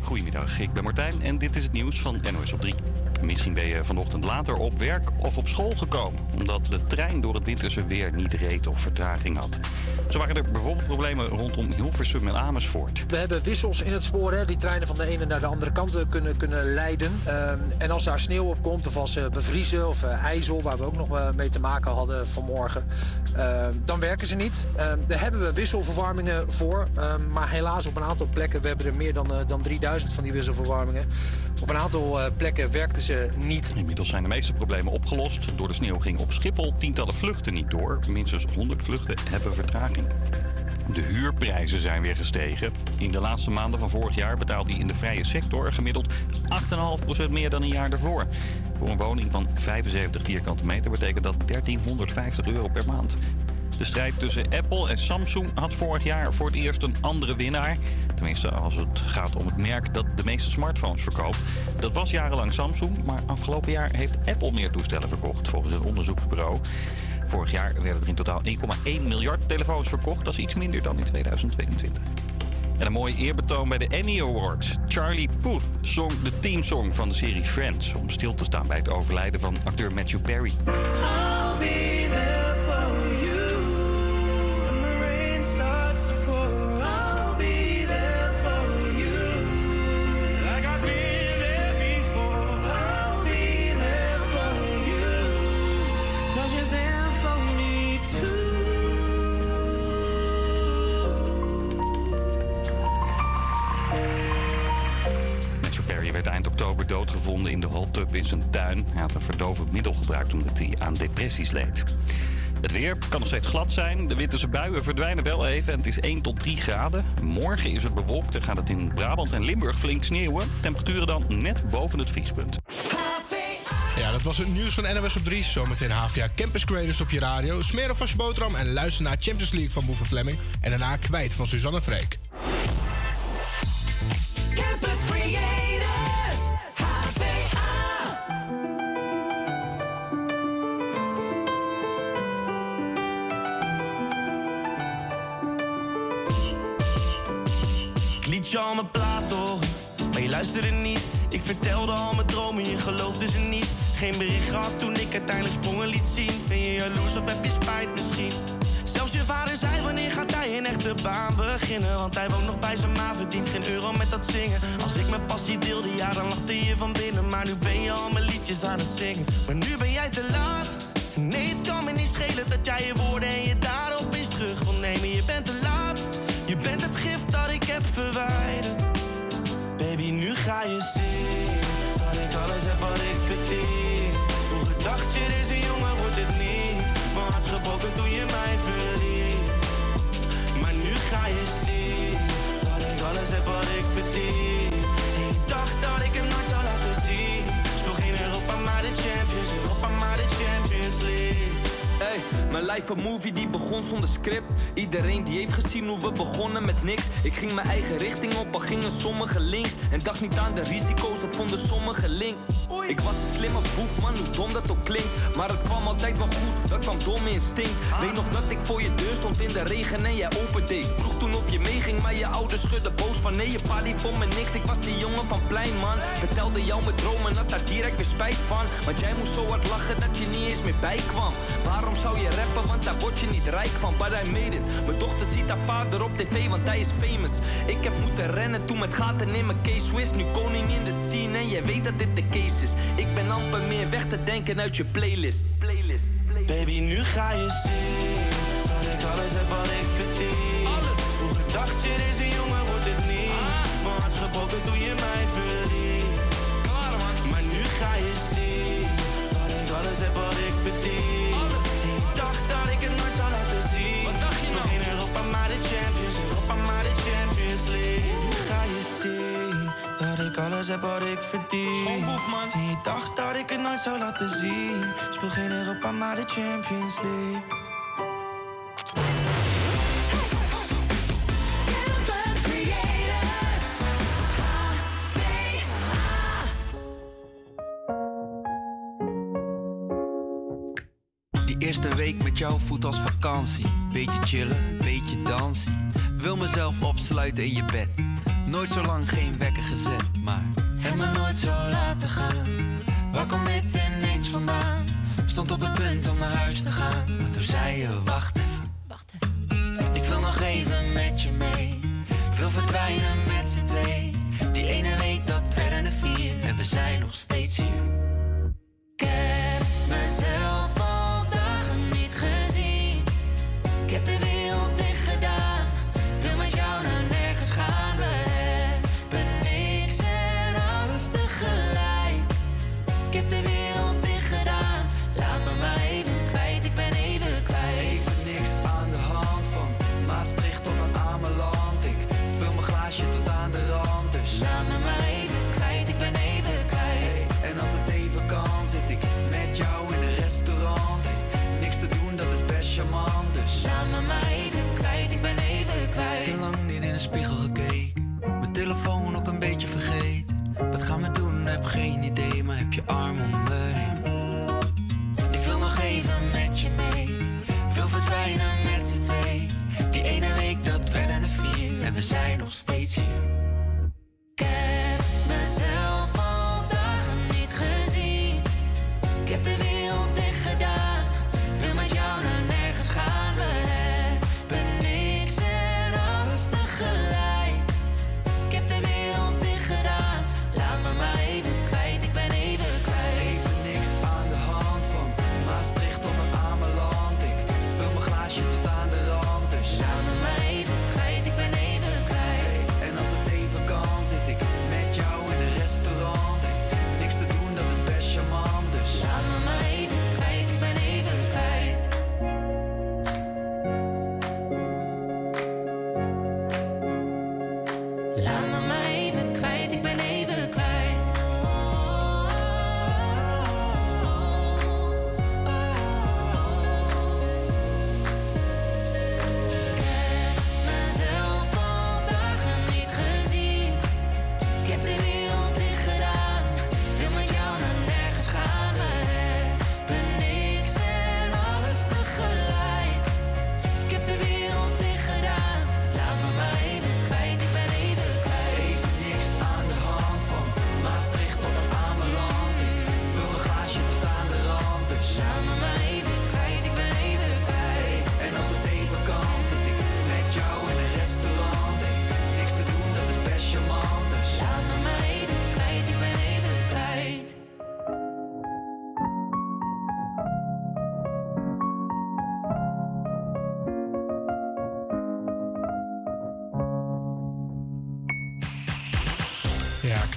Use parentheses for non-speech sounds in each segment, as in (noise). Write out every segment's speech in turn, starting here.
Goedemiddag, ik ben Martijn en dit is het nieuws van NOS op 3. Misschien ben je vanochtend later op werk of op school gekomen, omdat de trein door het winterse weer niet reed of vertraging had. Zo waren er bijvoorbeeld problemen rondom Hilversum en Amersfoort. We hebben wissels in het spoor, hè, die treinen van de ene naar de andere kant eh, kunnen, kunnen leiden. Ehm, en als daar sneeuw op komt, of als ze bevriezen of uh, ijzel, waar we ook nog uh, mee te maken hadden vanmorgen, ehm, dan werken ze niet. Ehm, daar hebben we wisselverwarmingen voor, maar helaas op een aantal plekken, we hebben er meer dan, dan 3000 van die wisselverwarmingen. Op een aantal plekken werkten ze niet. Inmiddels zijn de meeste problemen opgelost. Door de sneeuw ging op Schiphol tientallen vluchten niet door. Minstens 100 vluchten hebben vertraging. De huurprijzen zijn weer gestegen. In de laatste maanden van vorig jaar betaalde hij in de vrije sector gemiddeld 8,5% meer dan een jaar daarvoor. Voor een woning van 75 vierkante meter betekent dat 1350 euro per maand. De strijd tussen Apple en Samsung had vorig jaar voor het eerst een andere winnaar. Tenminste, als het gaat om het merk dat de meeste smartphones verkoopt. Dat was jarenlang Samsung, maar afgelopen jaar heeft Apple meer toestellen verkocht, volgens een onderzoeksbureau. Vorig jaar werden er in totaal 1,1 miljard telefoons verkocht. Dat is iets minder dan in 2022. En een mooi eerbetoon bij de Emmy Awards. Charlie Puth zong de teamsong van de serie Friends... om stil te staan bij het overlijden van acteur Matthew Perry. Middel gebruikt omdat hij aan depressies leed. Het weer kan nog steeds glad zijn. De winterse buien verdwijnen wel even en het is 1 tot 3 graden. Morgen is het bewolkt en gaat het in Brabant en Limburg flink sneeuwen. Temperaturen dan net boven het vriespunt. Ja, dat was het nieuws van NWS op 3. Zometeen HVA Campus Creators op je radio. Smeer of je boterham en luister naar Champions League van Boeven Fleming. En daarna kwijt van Suzanne Freek. Al mijn plaat maar je luisterde niet. Ik vertelde al mijn dromen, je geloofde ze niet. Geen bericht gehad toen ik uiteindelijk sprongen liet zien. Ben je jaloers of heb je spijt misschien? Zelfs je vader zei wanneer gaat hij een echte baan beginnen Want hij woont nog bij zijn ma, verdient geen euro met dat zingen Als ik mijn passie deelde, ja dan lachte je van binnen Maar nu ben je al mijn liedjes aan het zingen Maar nu ben jij te laat Nee, het kan me niet schelen dat jij je woorden en je daarop eens terug wil nemen Je bent te laat je bent het ik heb verwijderd. Baby, nu ga je zien dat ik alles heb wat ik mijn life een movie die begon zonder script. Iedereen die heeft gezien hoe we begonnen met niks. Ik ging mijn eigen richting op, al gingen sommigen links. En dacht niet aan de risico's, dat vonden sommigen link. Ik was een slimme boef, man, hoe dom dat ook klinkt. Maar het kwam altijd wel goed, dat kwam dom instinct. Weet nog dat ik voor je deur stond in de regen en jij opende. Vroeg toen of je meeging, maar je ouders schudden boos van nee, je pa die vond me niks. Ik was die jongen van plein, man. Vertelde jou mijn dromen, had daar direct weer spijt van. Want jij moest zo hard lachen dat je niet eens meer bijkwam. Waarom zou je rappen, want daar word je niet rijk van. But I made it. Mijn dochter ziet haar vader op tv, want hij is famous. Ik heb moeten rennen toen met gaten in mijn case Swiss. Nu koning in de scene en jij weet dat dit de case is. Ik ben amper meer weg te denken uit je playlist. playlist, playlist. Baby, nu ga je zien dat ik alles heb wat ik verdien. Alles. Vroeger dacht je, deze jongen wordt het niet. Ah. Mijn hart gebroken toen je mij verliet. Alles heb wat ik verdien. Schoonboef, man. En je dacht dat ik het nooit zou laten zien. Speel geen Europa, maar de Champions League. Die eerste week met jou voelt als vakantie. Beetje chillen, beetje dansen. Wil mezelf opsluiten in je bed Nooit zo lang geen wekker gezet, maar heb me nooit zo laten gaan. Waar komt dit ineens vandaan? Stond op het punt om naar huis te gaan, maar toen zei je wacht even. Wacht even. Ik wil nog even met je mee. Wil verdwijnen met z'n twee. Die ene week dat werden er vier en we zijn nog steeds hier.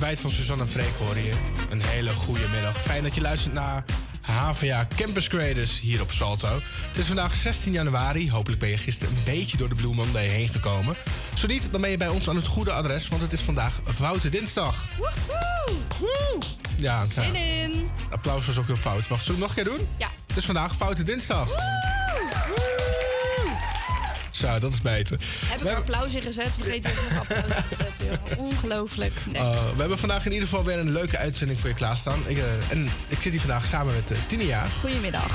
Kwijt van Suzanne Freek hoor je. Een hele goede middag. Fijn dat je luistert naar HVA Campus Creators hier op Salto. Het is vandaag 16 januari. Hopelijk ben je gisteren een beetje door de Blue Monday heen gekomen. Zo niet, dan ben je bij ons aan het goede adres, want het is vandaag Foute Dinsdag. Woehoe! Ja, ja. Zin in. applaus was ook heel fout. Wacht, zullen we het nog een keer doen? Ja. Het is vandaag Foute Dinsdag. Zo, dat is beter. Heb ik We hebben- applaus in gezet? Vergeet ik nog applaus in gezet. (laughs) Ongelooflijk. Nee. Uh, we hebben vandaag in ieder geval weer een leuke uitzending voor je klaarstaan. Ik, eh, en ik zit hier vandaag samen met uh, Tinia. Goedemiddag.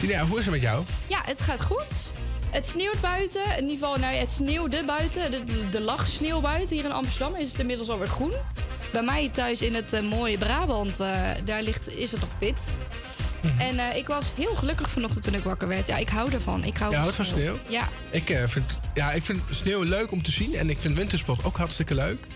Tinia, hoe is het met jou? Ja, het gaat goed. Het sneeuwt buiten. In ieder geval, nou, het sneeuwde buiten. De, de, de lag sneeuw buiten. Hier in Amsterdam is het inmiddels alweer groen. Bij mij thuis in het eh, mooie Brabant, eh, daar ligt, is het nog pit. Mhm. En eh, ik was heel gelukkig vanochtend toen ik wakker werd. Ja, ik hou ervan. Ik hou Je houdt van sneeuw? Ja. Ik, eh, vind, ja, ik vind sneeuw leuk om te zien. En ik vind wintersport ook hartstikke leuk.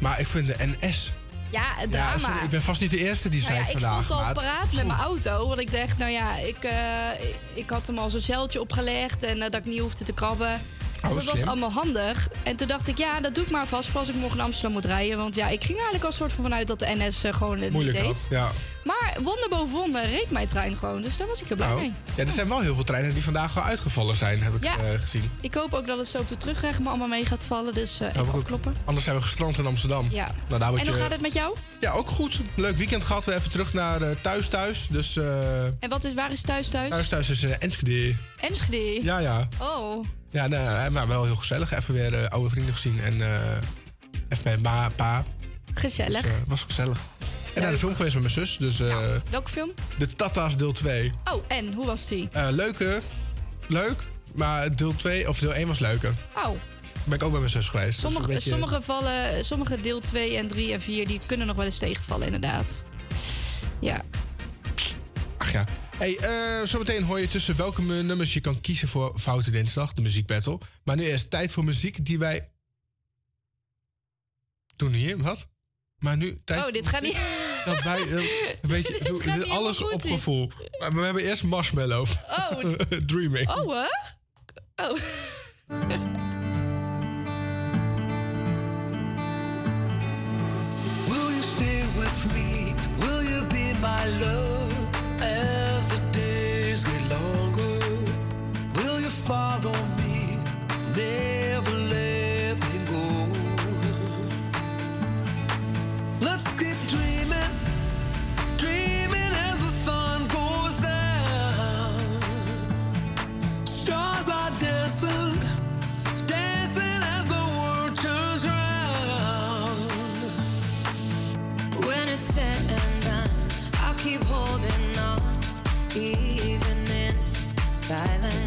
Maar ik vind de NS... Ja, het Ja, drama. sorry, ik ben vast niet de eerste die Nou zei ja, het ik stond al paraat met mijn auto. Want ik dacht, nou ja, ik, eh, ik, had hem al zo'n zeiltje opgelegd. En dat ik niet hoefde te krabben. Oh, dat was allemaal handig. En toen dacht ik, ja, dat doe ik maar vast voor als ik morgen naar Amsterdam moet rijden. Want ja, ik ging eigenlijk al soort van vanuit dat de NS gewoon het Moeilijk niet had. deed. Ja. Maar wonder boven wonder reed mijn trein gewoon. Dus daar was ik heel blij Nou, mee. ja, er zijn wel heel veel treinen die vandaag al uitgevallen zijn, heb ik Ja. eh, gezien. Ik hoop ook dat het zo op de terugweg me allemaal mee gaat vallen. Dus Hoop even afkloppen. Anders zijn we gestrand in Amsterdam. Ja. Nou, daar En hoe je- gaat het met jou? Ja, ook goed. Leuk weekend gehad. We even terug naar eh, thuis thuis. Dus En wat is, waar is thuis thuis? thuis thuis is Enschede. Enschede. Ja, ja. Oh, Ja, nee, maar wel heel gezellig. Even weer oude vrienden gezien. En even bij ma, pa. gezellig. Dus, was gezellig. En naar de film geweest met mijn zus. Dus eh, Welke film? de Tata's deel 2. Oh, en hoe was die? Eh, leuke. Leuk. Maar deel 2 of deel 1 was leuker. Oh, Ben ik ook bij mijn zus geweest. Dus Sommige, beetje- sommige, vallen, sommige deel 2 en 3 en 4 die kunnen nog wel eens tegenvallen, inderdaad. Ja. Ach ja. Hey, eh, zometeen hoor je tussen welke nummers je kan kiezen voor Foute Dinsdag, de muziekbattle. Maar nu eerst tijd voor muziek die wij... Doen hier, wat? Maar nu tijd Oh, dit gaat niet. Dat wij, een beetje, doe- alles op gevoel. Maar we hebben eerst Marshmallow. Oh. (laughs) Dreaming. Oh, hè? Oh. (laughs) Will you stay with me? Will you be my love as the days get longer? Will you follow me? Never let me go. Let's keep silence.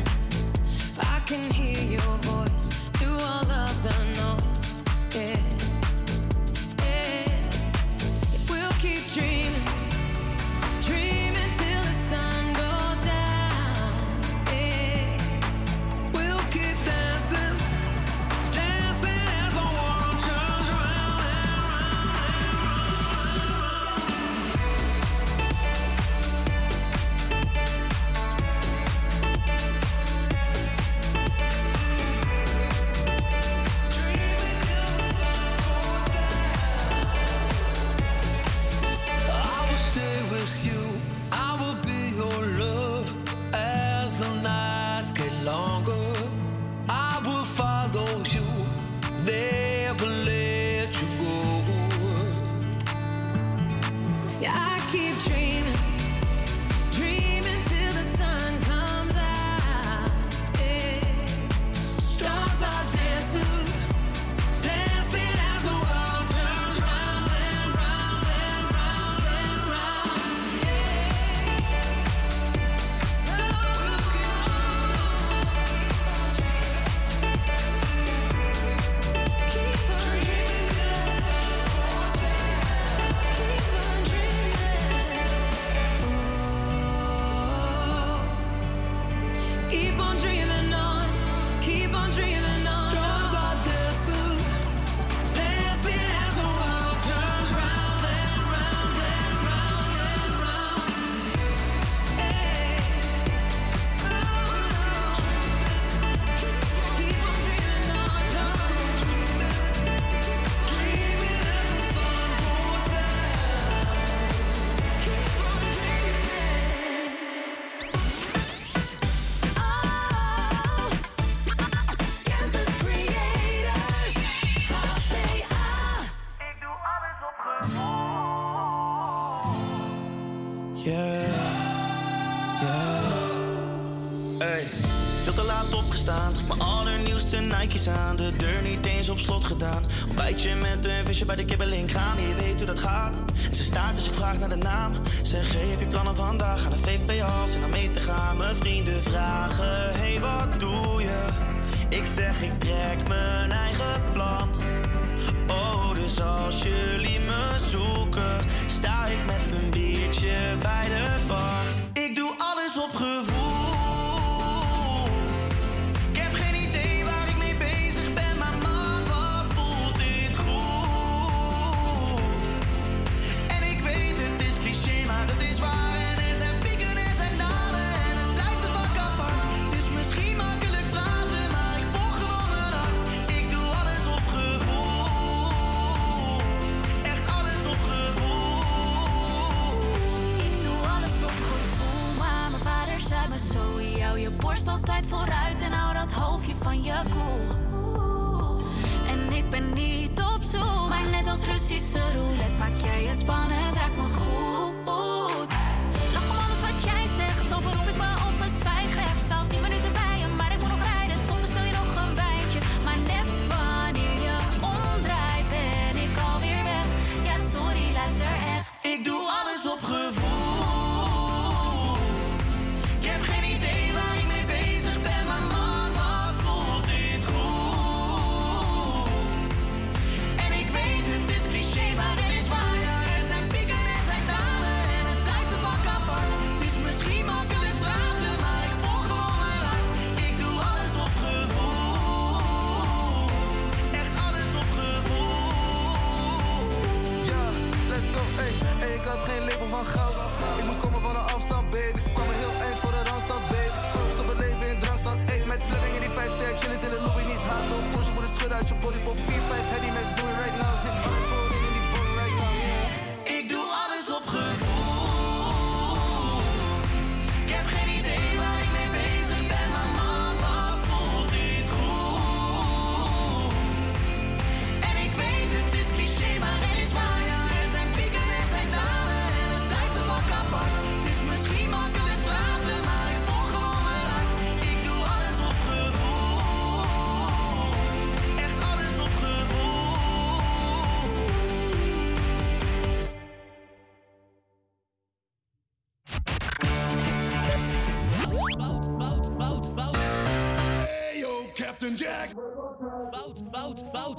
Op slot gedaan. Ontbijtje met een visje bij de kibbeling gaan. Je weet hoe dat gaat. En ze staat als ik vraag naar de naam. Zeg, heb je plannen vandaag? Aan de VPA's en dan mee te gaan. Mijn vrienden vragen, hey, wat doe je? Ik zeg, ik trek mijn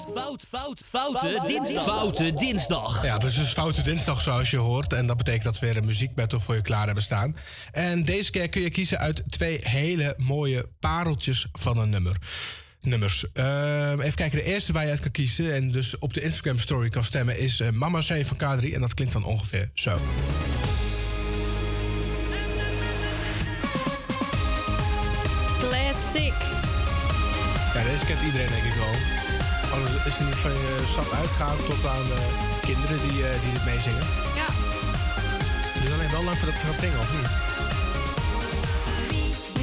fout, fout, fout, fout, foute dinsdag. Foute dinsdag. Ja, het is dus Foute Dinsdag zoals je hoort. En dat betekent dat we weer een muziekbattle voor je klaar hebben staan. En deze keer kun je kiezen uit twee hele mooie pareltjes van een nummer. Nummers. Ehm, even kijken, de eerste waar je uit kan kiezen... en dus op de Instagram story kan stemmen... is eh, Mama C van K3. En dat klinkt dan ongeveer zo. Classic. Ja, deze kent iedereen denk ik wel. Anders is het niet van je stap uitgaan tot aan de kinderen die, eh, die dit meezingen. Ja. Het duurt alleen wel lang voordat ze gaat zingen, of niet?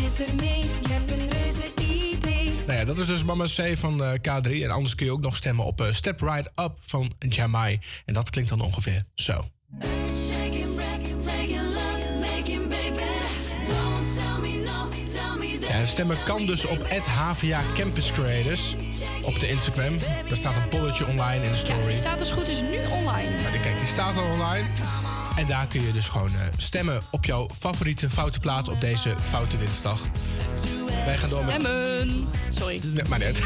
Met er mee, ik heb een reuze idee. Nou ja, dat is dus Mama C van eh, K3. En anders kun je ook nog stemmen op eh, Step Right Up van Jamai. En dat klinkt dan ongeveer zo. En stemmen kan dus op HVA Campus Creators op de Instagram. Daar staat een polletje online in de Ja, story. die staat dus goed is nu online. Maar die- kijk, die staat al online. En daar kun je dus gewoon eh, stemmen op jouw favoriete foute plaat op deze Foute Dinsdag. Wij gaan door met... Stemmen. Sorry. Nee, maar net.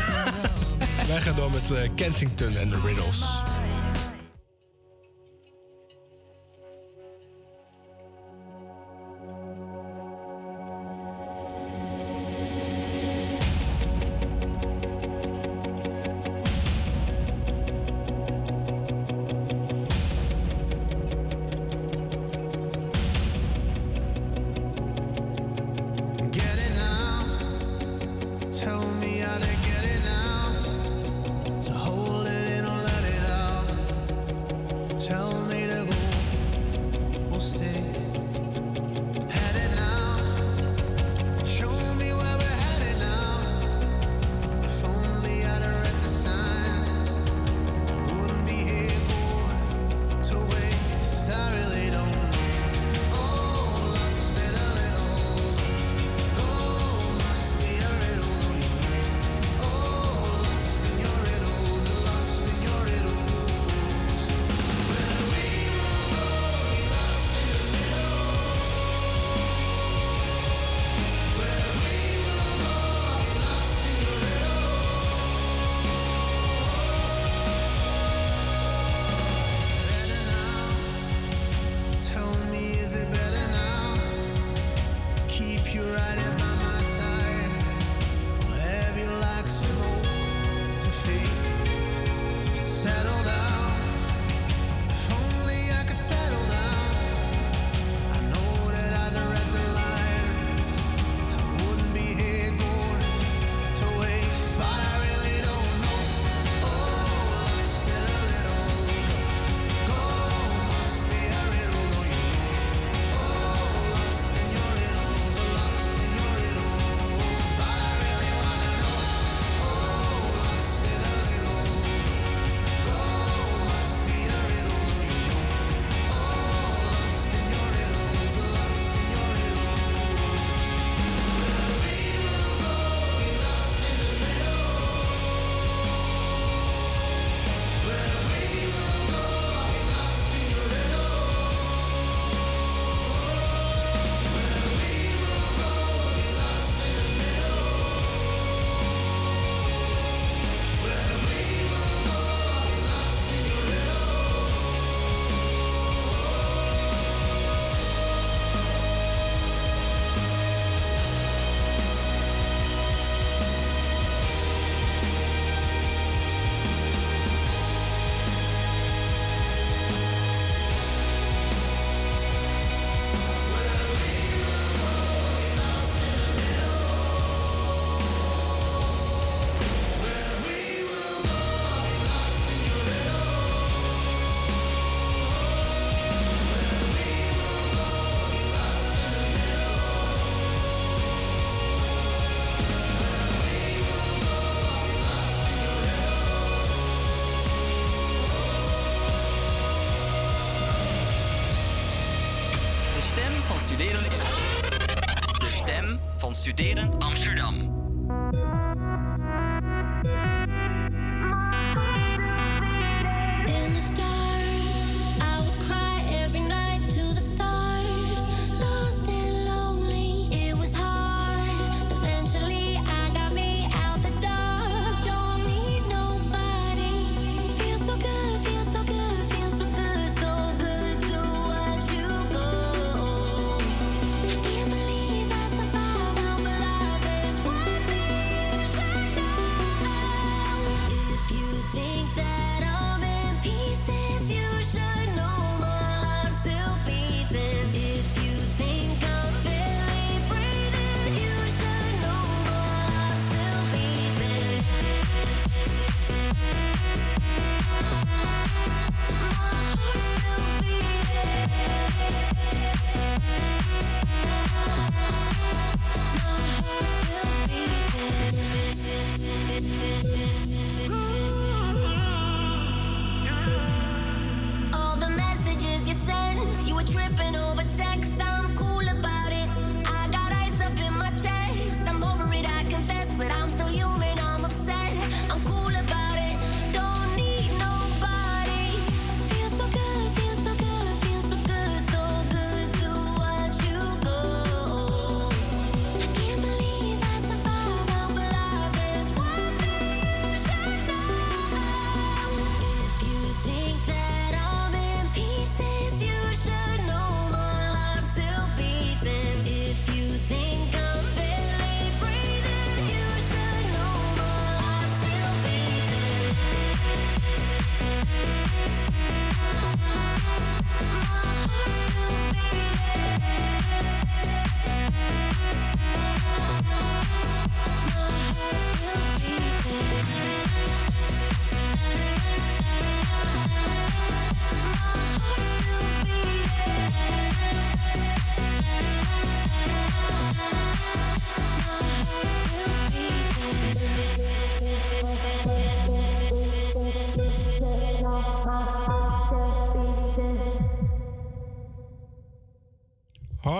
(laughs) Wij gaan door met eh, Kensington en de Riddles.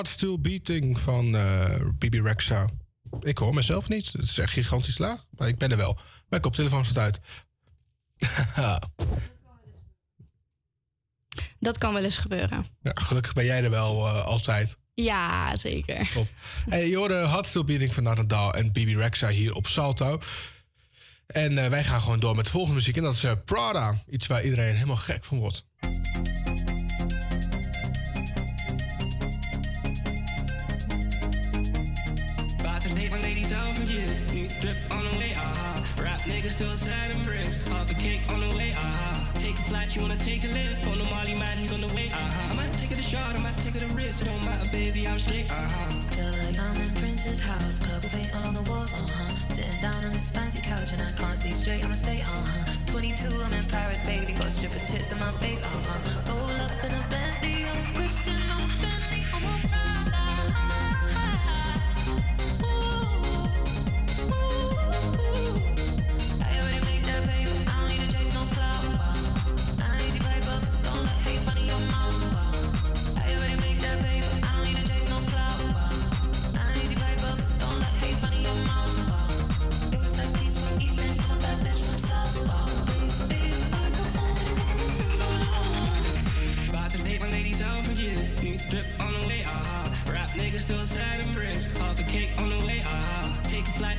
Heart Still Beating van eh Bibi Rexa. Ik hoor mezelf niet. Het is echt gigantisch laag. Maar ik ben er wel. Mijn koptelefoon staat uit. (laughs) Dat kan wel eens gebeuren. ja, gelukkig ben jij er wel eh, altijd. Ja, zeker. Top. Hey, je hoorde Heart Still Beating van Nathan en Bibi Rexa hier op Salto. En eh, wij gaan gewoon door met de volgende muziek. En dat is Prada. Iets waar iedereen helemaal gek van wordt. My ladies out for years. New drip on the way, aha. Rap niggas still sad and bricks. Half a cake on the way, aha. Take a flight, you wanna take a lift. On the Molly man, he's on the way, aha. I might take it a shot, I might take it a risk. It don't matter, baby, I'm straight, aha. Feel like I'm in Prince's house, purple paint all on the walls, uh huh. Sitting down on this fancy couch and I can't see straight, I'ma stay, uh huh. 22, I'm in Paris, baby, got strippers' tits in my face, uh huh. Roll up in a Bentley, I'm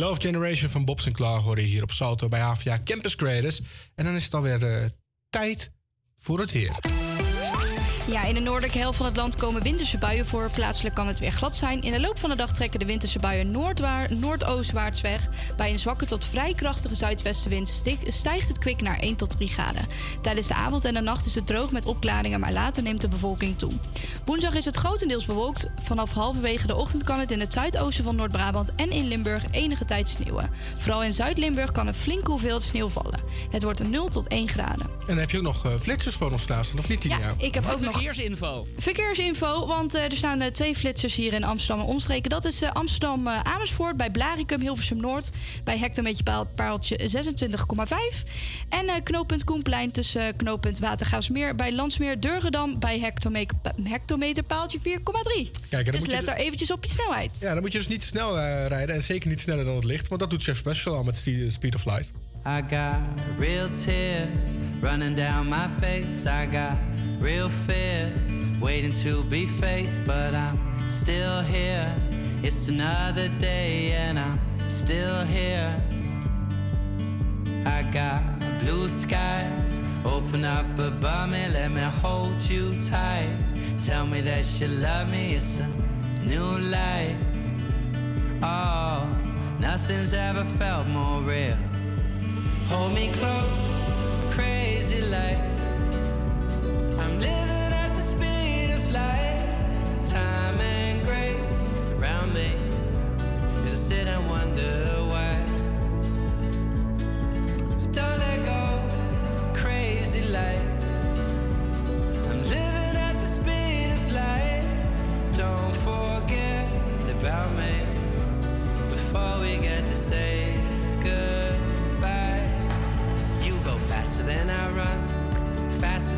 Love Generation van Bob Sinclair hoor je hier op Salto bij HVA Campus Creators. En dan is het alweer eh, tijd voor het weer. Ja, in de noordelijke helft van het land komen winterse buien voor. Plaatselijk kan het weer glad zijn. In de loop van de dag trekken de winterse buien noordwaar, noordoostwaarts weg. Bij een zwakke tot vrij krachtige zuidwestenwind sti- stijgt het kwik naar 1 tot 3 graden. Tijdens de avond en de nacht is het droog met opklaringen, maar later neemt de bevolking toe. Woensdag is het grotendeels bewolkt. Vanaf halverwege de ochtend kan het in het zuidoosten van Noord-Brabant en in Limburg enige tijd sneeuwen. Vooral in Zuid-Limburg kan een flinke hoeveelheid sneeuw vallen. Het wordt een 0 tot 1 graden. En dan heb je ook nog eh, flitsers voor ons staan, of niet? Ja, ik heb ook nog Verkeersinfo. Verkeersinfo, want eh, er staan eh, twee flitsers hier in Amsterdam en omstreken. Dat is eh, Amsterdam eh, Amersfoort bij Blaricum, Hilversum Noord. Bij hectometerpaaltje 26,5. En eh, knooppunt Koenplein tussen knooppunt Watergaasmeer bij Landsmeer Durgedam bij hectome- hectometerpaaltje 4,3. Kijk, en dan Dus moet je let de- er eventjes op je snelheid. Ja, dan moet je dus niet snel eh, rijden. En zeker niet sneller dan het licht. Want dat doet Chef Special al met Speed of Light. I got real tears running down my face. I got real fears waiting to be faced, but I'm still here. It's another day and I'm still here. I got blue skies open up above me, let me hold you tight. Tell me that you love me, it's a new light. Oh, nothing's ever felt more real. Hold me close, crazy light.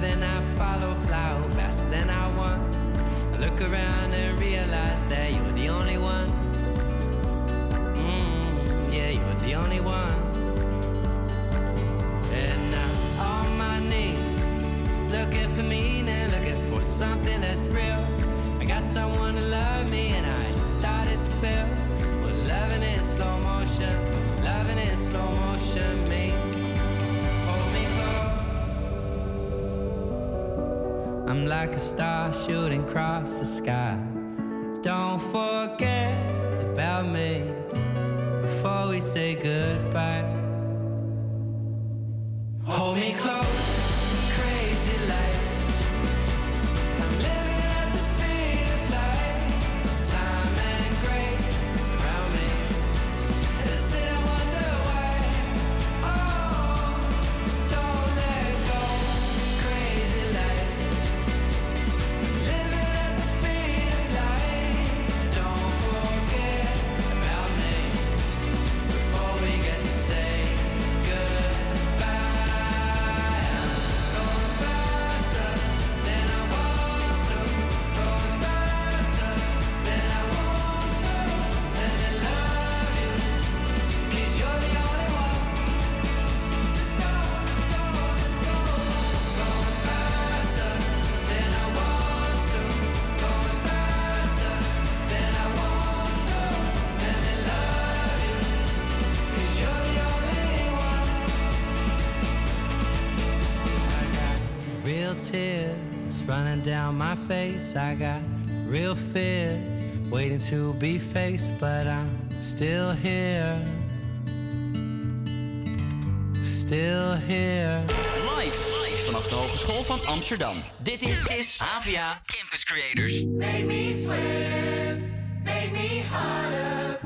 then I follow, fly faster than I want. I look around and realize that you're the only one. Mm, yeah, you're the only one. And now on my knee, looking for meaning, looking for something that's real. I got someone to love me, and I just started to feel. Well, loving in slow motion, loving in slow motion, me. I'm like a star shooting across the sky. Don't forget about me before we say goodbye. Hold me close. face. I got real fears waiting to be faced, but I'm still here. Still here. life vanaf de Hogeschool van Amsterdam. Dit is, is HVA Campus Creators. Make me swim, make me harder.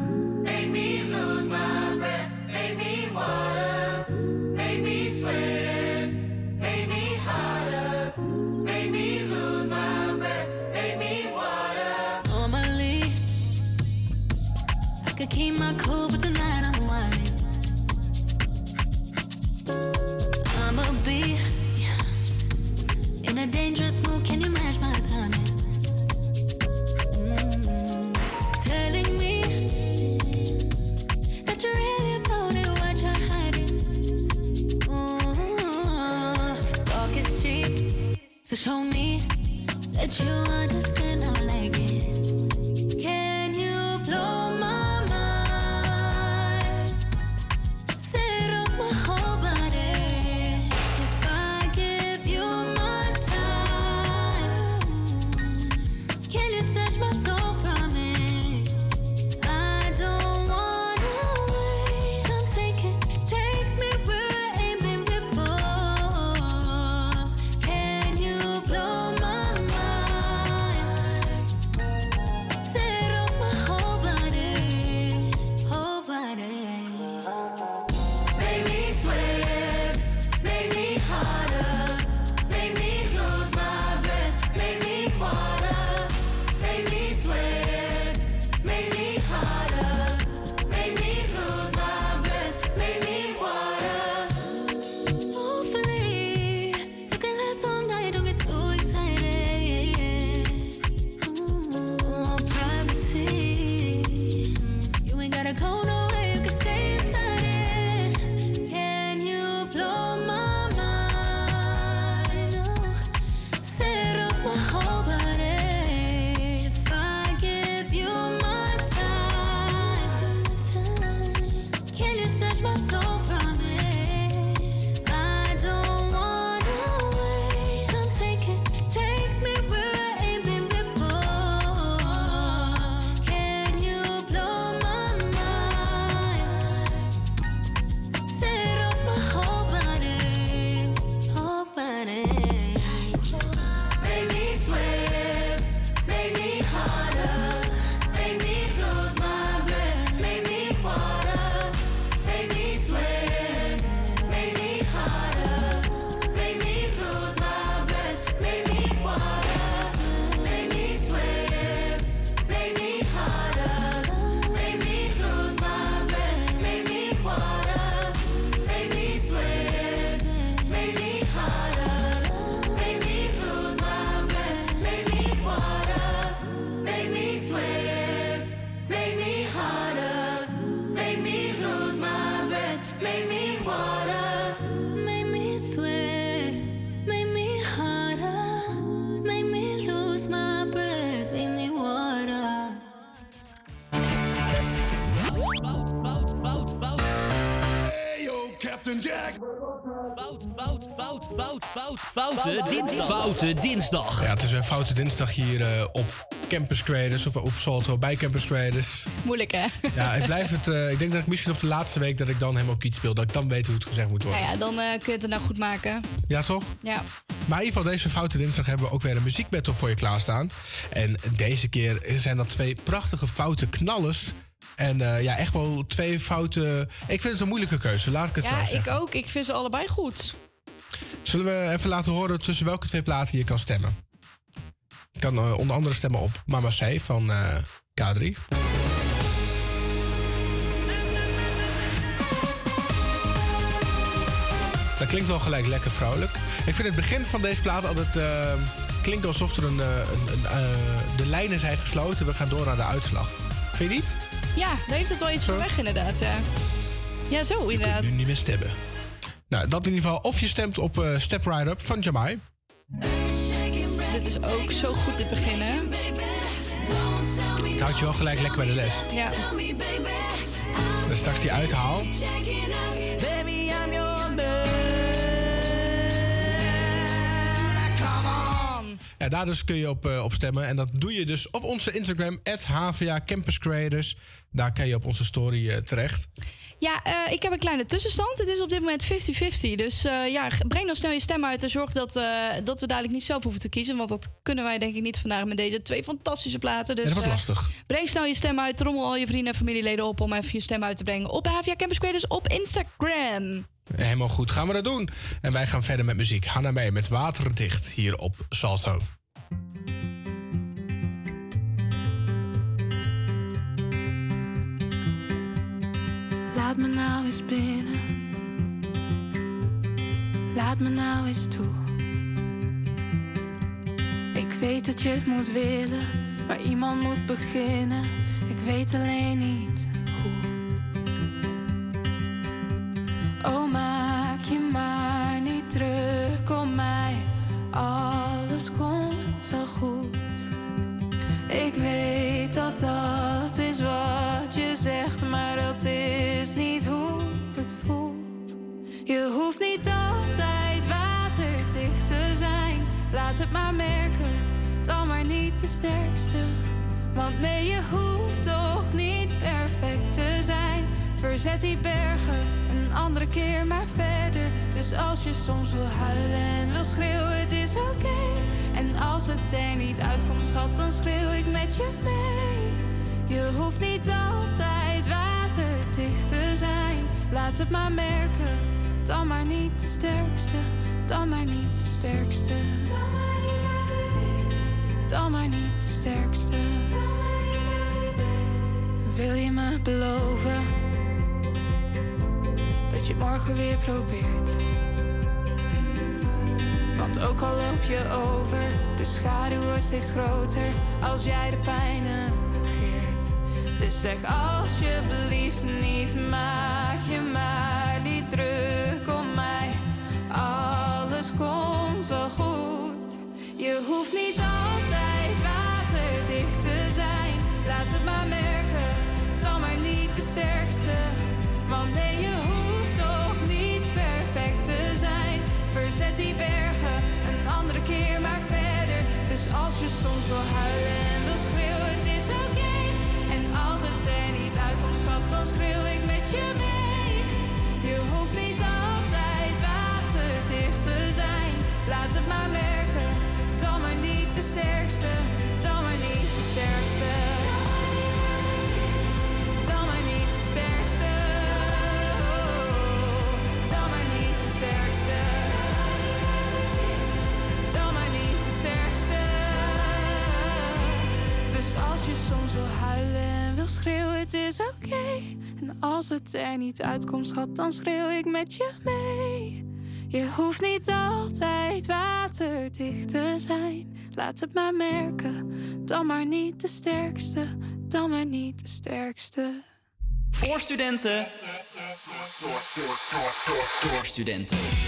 Foute dinsdag. Ja, het is een foute dinsdag hier eh, op Campus Creators of op Salto bij Campus Creators. Moeilijk, hè? Ja, ik blijf het. eh, ik denk dat ik misschien op de laatste week dat ik dan helemaal kiet speel, dat ik dan weet hoe het gezegd moet worden. Nou ja, dan eh, kun je het er nou goed maken. Ja, toch? Ja. Maar in ieder geval, deze Foute Dinsdag hebben we ook weer een muziekbattle voor je klaarstaan. En deze keer zijn dat twee prachtige foute knallers. En eh, ja, echt wel twee foute... Ik vind het een moeilijke keuze, laat ik het zo Ja, zeggen. ik ook. Ik vind ze allebei goed. Zullen we even laten horen tussen welke twee platen je kan stemmen? Je kan eh, onder andere stemmen op Mama C van eh, K3. Dat klinkt wel gelijk lekker vrolijk. Ik vind het begin van deze plaat altijd... eh, klinkt alsof er een, een, een, de lijnen zijn gesloten. We gaan door naar de uitslag. Vind je niet? Ja, daar heeft het wel iets van weg inderdaad, ja. Ja, zo inderdaad. Nu niet meer stemmen. Nou, dat in ieder geval. Of je stemt op eh, Step Right Up van Jamai. Dit is ook zo goed dit begin, hè? Het houdt je wel gelijk lekker bij de les. Ja. Dus straks die uithaal. Ja, daar dus kun je op, eh, op stemmen. En dat doe je dus op onze Instagram, HVA Campus Creators. Daar kan je op onze story eh, terecht. Ja, eh, ik heb een kleine tussenstand. Het is op dit moment 50-50. Dus eh, ja, breng dan snel je stem uit en zorg dat, eh, dat we dadelijk niet zelf hoeven te kiezen. Want dat kunnen wij denk ik niet vandaag met deze twee fantastische platen. Dus, Ja, dat wordt lastig. Breng snel je stem uit. Trommel al je vrienden en familieleden op om even je stem uit te brengen. Op HVA Campus Creators op Instagram. Helemaal goed, gaan we dat doen. En wij gaan verder met muziek. Hanna mee met Waterdicht hier op Salto. Laat me nou eens binnen. Laat me nou eens toe. Ik weet dat je het moet willen, maar iemand moet beginnen. Ik weet alleen niet hoe. Oh, maak je maar niet druk om mij. Alles komt wel goed. Ik weet dat dat is wat je zegt, maar dat is Je hoeft niet altijd waterdicht te zijn. Laat het maar merken, dan maar niet de sterkste. Want nee, je hoeft toch niet perfect te zijn. Verzet die bergen, een andere keer maar verder. Dus als je soms wil huilen en wil schreeuwen, het is oké. En als het er niet uitkomt, schat, dan schreeuw ik met je mee. Je hoeft niet altijd waterdicht te zijn. Laat het maar merken, dan maar niet de sterkste. Dan maar niet de sterkste. Dan maar niet de sterkste. Wil je me beloven dat je morgen weer probeert? Want ook al loop je over, de schaduw wordt steeds groter als jij de pijn negeert. Dus zeg alsjeblieft niet, maak je maar niet druk. Alles komt wel goed. Je hoeft niet altijd waterdicht te zijn. Laat het maar merken, dan maar niet de sterkste. Want nee, je hoeft toch niet perfect te zijn. Verzet die bergen, een andere keer maar verder. Dus als je soms wil huilen en wil schreeuwen, het is oké. En als het er niet uitkomt, schat, dan schreeuw ik met je mee. Je hoeft niet altijd Laat het maar merken, dan maar niet de sterkste. Dan maar niet de sterkste. Dan maar niet de sterkste. Dan maar niet de sterkste. Dan maar niet de sterkste. Dus als je soms wil huilen en wil schreeuwen, het is oké. En als het er niet uitkomt, schat, dan schreeuw ik met je mee. Je hoeft niet altijd waterdicht te zijn. Laat het maar merken, dan maar niet de sterkste. Dan maar niet de sterkste. Voor studenten. Door studenten.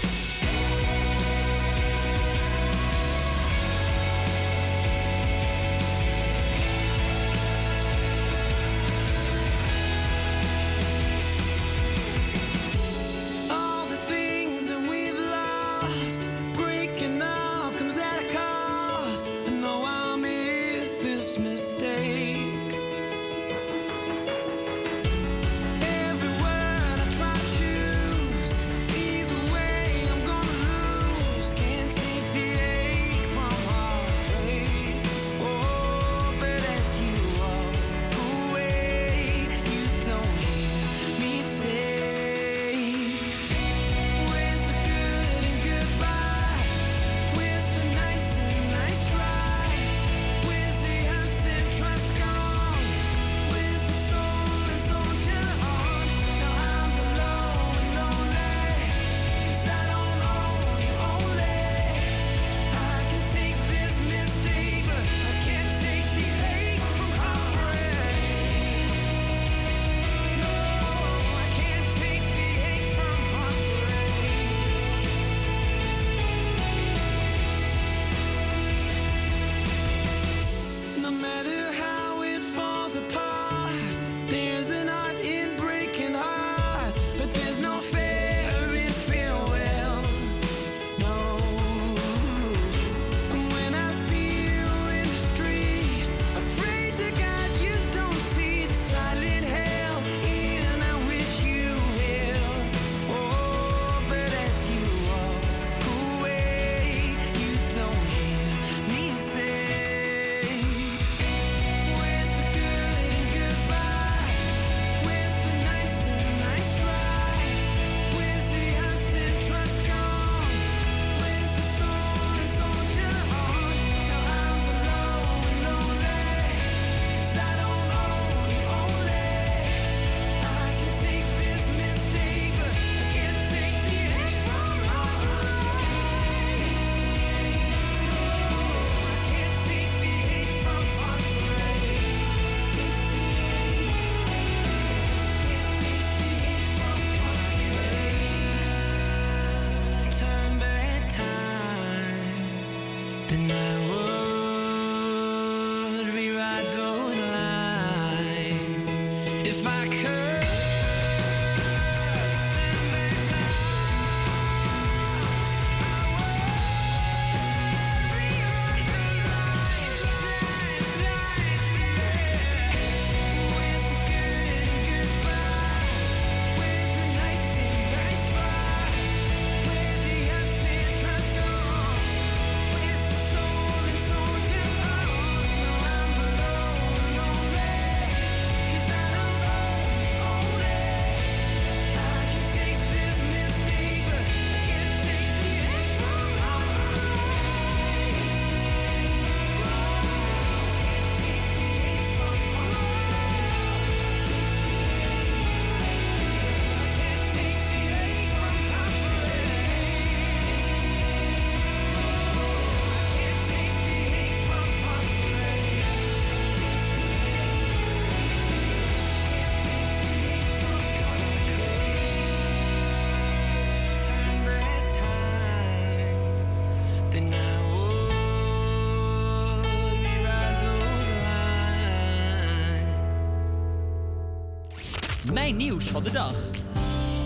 Nieuws van de dag.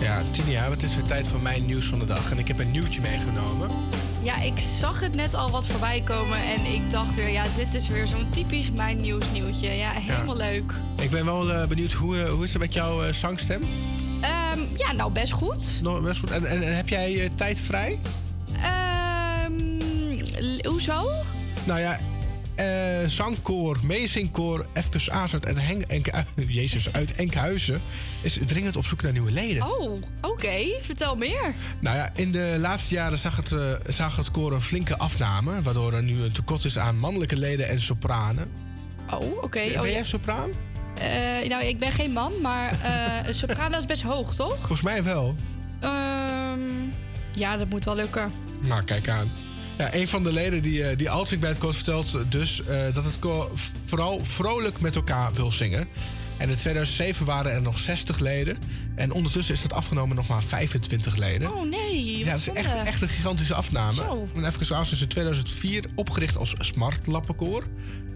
Ja, Tinia, het is weer tijd voor mijn nieuws van de dag. En ik heb een nieuwtje meegenomen. Ja, ik zag het net al wat voorbij komen en ik dacht weer, ja, dit is weer zo'n typisch mijn nieuws nieuwtje. Ja, helemaal leuk. Ik ben wel eh, benieuwd, hoe, eh, hoe is het met jouw eh, zangstem? Ehm, ja, nou best goed. Nog best goed. En, en, en heb jij tijd vrij? Ehm, hoezo? Nou ja, eh, zangkoor, meezingkoor, even Azert en Henk, Enk, (laughs) Jezus, uit Enkhuizen is dringend op zoek naar nieuwe leden. Oh, oké. Vertel meer. Nou ja, in de laatste jaren zag het, eh, zag het koor een flinke afname, waardoor er nu een tekort is aan mannelijke leden en sopranen. Oh, oké. Ben Oh, jij ja. sopraan? Eh, nou, ik ben geen man, maar een soprano is best hoog, toch? Volgens mij wel. Ehm, ja, dat moet wel lukken. Nou, kijk aan. Ja, een van de leden die, eh, die alt bij het koor vertelt dus eh, dat het koor vooral vrolijk met elkaar wil zingen. En in 2007 waren er nog 60 leden. En ondertussen is dat afgenomen nog maar 25 leden. Oh nee, ja, dat is echt, echt een gigantische afname. Zo. En even zoals is in 2004 opgericht als Smartlappenkoor.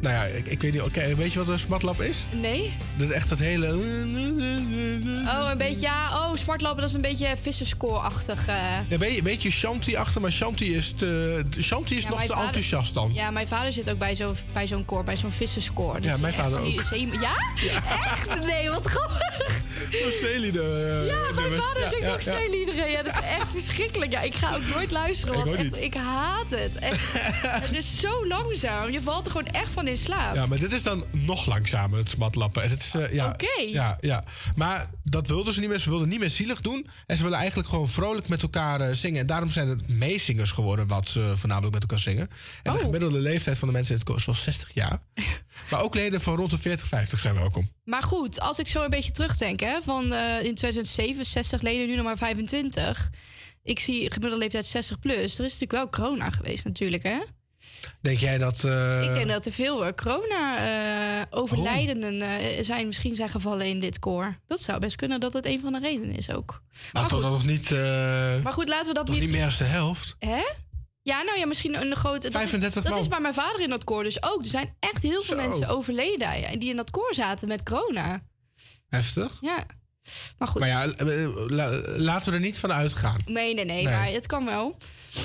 Nou ja, ik, ik weet niet, oké, weet je wat een smartlap is? Nee? Dat is echt dat hele... Oh, een beetje, ja. Oh, smartlopen, dat is een beetje visserskoor-achtig. eh. Ja, een beetje, beetje Shanti achter, maar Shanti is, te, Shanti is Ja, nog te vader- enthousiast dan. Ja, mijn vader zit ook bij zo'n bij zo'n koor, bij zo'n visserskoor. Dus Ja, mijn vader ook. Ja? Echt? Nee, wat grappig. Is zeelieden. Ja, eh, mijn vader zingt ook zeeliederen. Ja, dat is echt verschrikkelijk. Ja, ik ga ook nooit luisteren, Ik want echt, ik haat het. Echt. (laughs) het is zo langzaam. Je valt er gewoon echt van in slaap. Ja, maar dit is dan nog langzamer, het smatlappen. En Het is, eh, ja, Oké. Ja, ja. Maar dat wilden ze niet meer. Ze wilden niet meer zielig doen. En ze willen eigenlijk gewoon vrolijk met elkaar eh, zingen. En daarom zijn het meezingers geworden, wat ze voornamelijk met elkaar zingen. En Oh. de gemiddelde leeftijd van de mensen in het koor is wel 60 jaar. (laughs) maar ook leden van rond de 40, 50 zijn welkom. Maar goed, als ik zo een beetje terugdenk, hè, van eh, in 2007 60 leden, nu nog maar 25. Ik zie gemiddelde leeftijd 60 plus. Er is natuurlijk wel corona geweest, natuurlijk, hè? Denk jij dat... eh, ik denk dat er veel eh, corona-overlijdenden eh, zijn, misschien zijn gevallen in dit koor. Dat zou best kunnen dat het een van de redenen is ook. Maar toch nog niet... Maar goed, laten we dat niet... niet meer als de helft? Hè? Ja, nou ja, misschien een grote... Dat, 35 is, dat is bij mijn vader in dat koor dus ook. Er zijn echt heel veel Zo. mensen overleden die in dat koor zaten met corona. Heftig. Ja. Maar goed. Maar ja, eh, la- laten we er niet van uitgaan. Nee, nee, nee, Nee. maar het kan wel.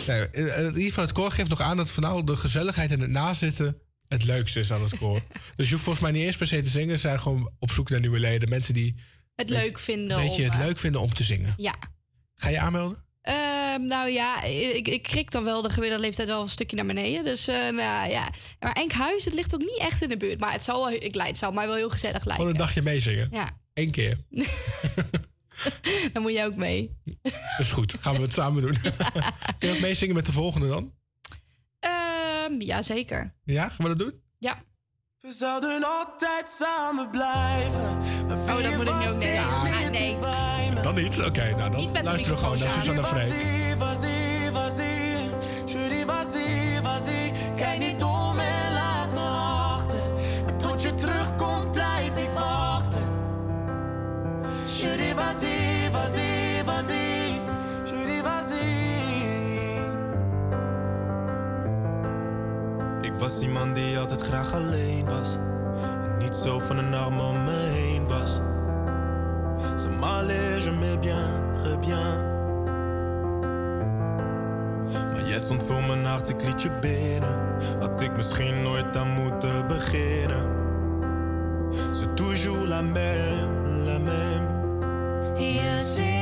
Nee, eh, in ieder geval, het koor geeft nog aan dat vooral de gezelligheid en het nazitten het leukste is aan het koor. (laughs) dus je hoeft volgens mij niet eens per se te zingen. Ze zijn gewoon op zoek naar nieuwe leden. Mensen die Het leuk vinden. weet je, om, het eh, leuk vinden om te zingen. Ja. Ga je aanmelden? Ehm, nou ja, ik, ik krik dan wel de gemiddelde leeftijd wel een stukje naar beneden. Dus eh, nou ja. Maar Enkhuizen, het ligt ook niet echt in de buurt. Maar het zou, wel, ik, het zou mij wel heel gezellig lijken. Gewoon een dagje meezingen. Ja, Eén keer. (laughs) dan moet jij ook mee. Dat is goed. Gaan we het samen doen. (laughs) Kun je ook meezingen met de volgende dan? Ehm ja, zeker. Ja, gaan we dat doen? Ja. We zouden altijd samen blijven. Maar Oh, dat moet ik nu ook nee. Ja, nee. Dan niet? Oké, nou dan luisteren we gewoon naar Susanne Freek. was iemand die altijd graag alleen was. En niet zo van een arm om me heen was. Ze m'allait, je m'ai bien, très bien. Maar jij stond voor mijn hart, ik liet je binnen. Had ik misschien nooit aan moeten beginnen. C'est toujours la même, la même. Je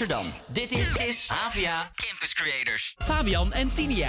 Amsterdam. Dit is, is Campus Creators. Fabian en Tinia.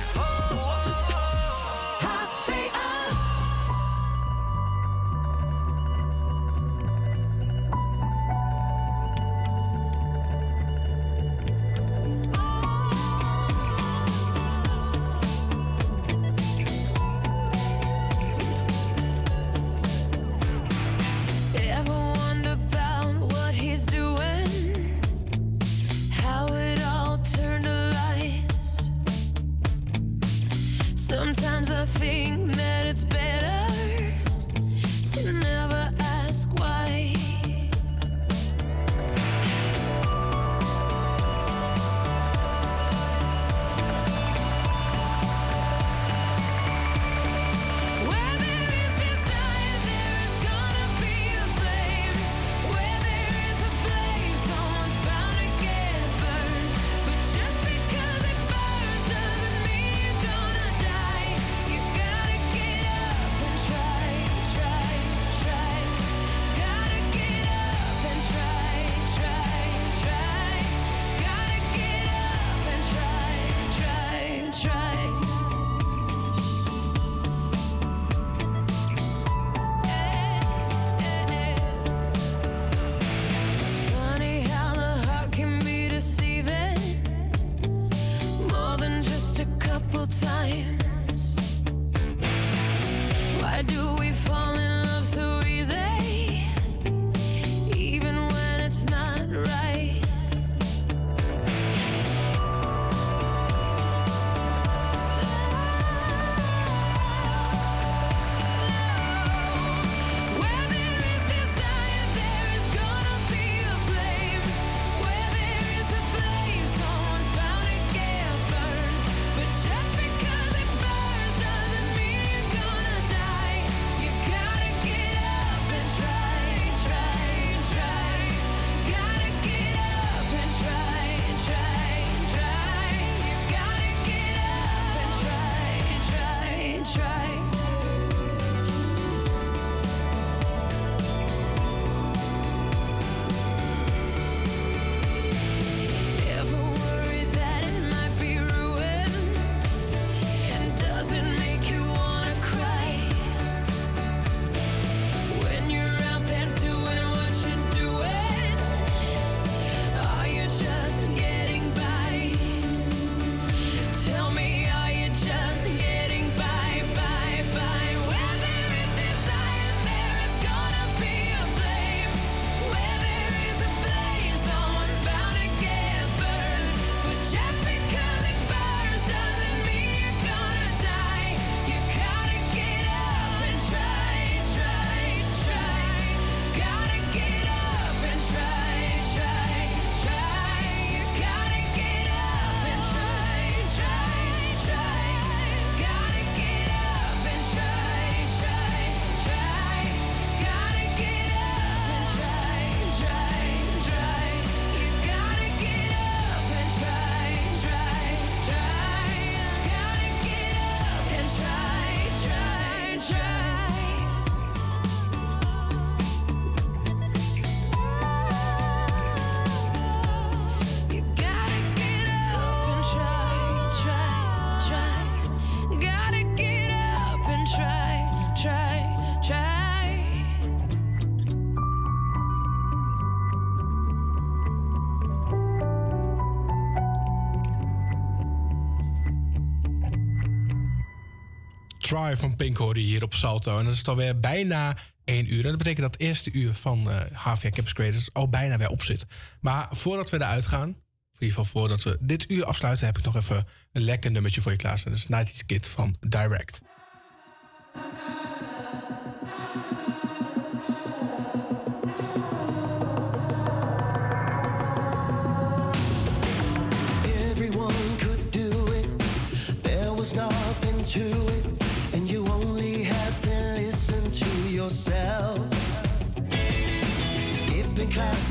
Try van Pink hier op Salto. En dat is alweer bijna één uur. En dat betekent dat het eerste uur van eh HVA Campus Creators al bijna weer op zit. Maar voordat we eruit gaan, in ieder geval voordat we dit uur afsluiten, heb ik nog even een lekker nummertje voor je klaarstaan. Dat is 90's Kid van Direct.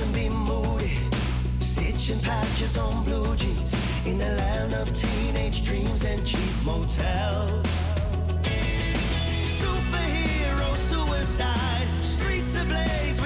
And be moody, stitching patches on blue jeans in the land of teenage dreams and cheap motels. Superhero suicide, streets ablaze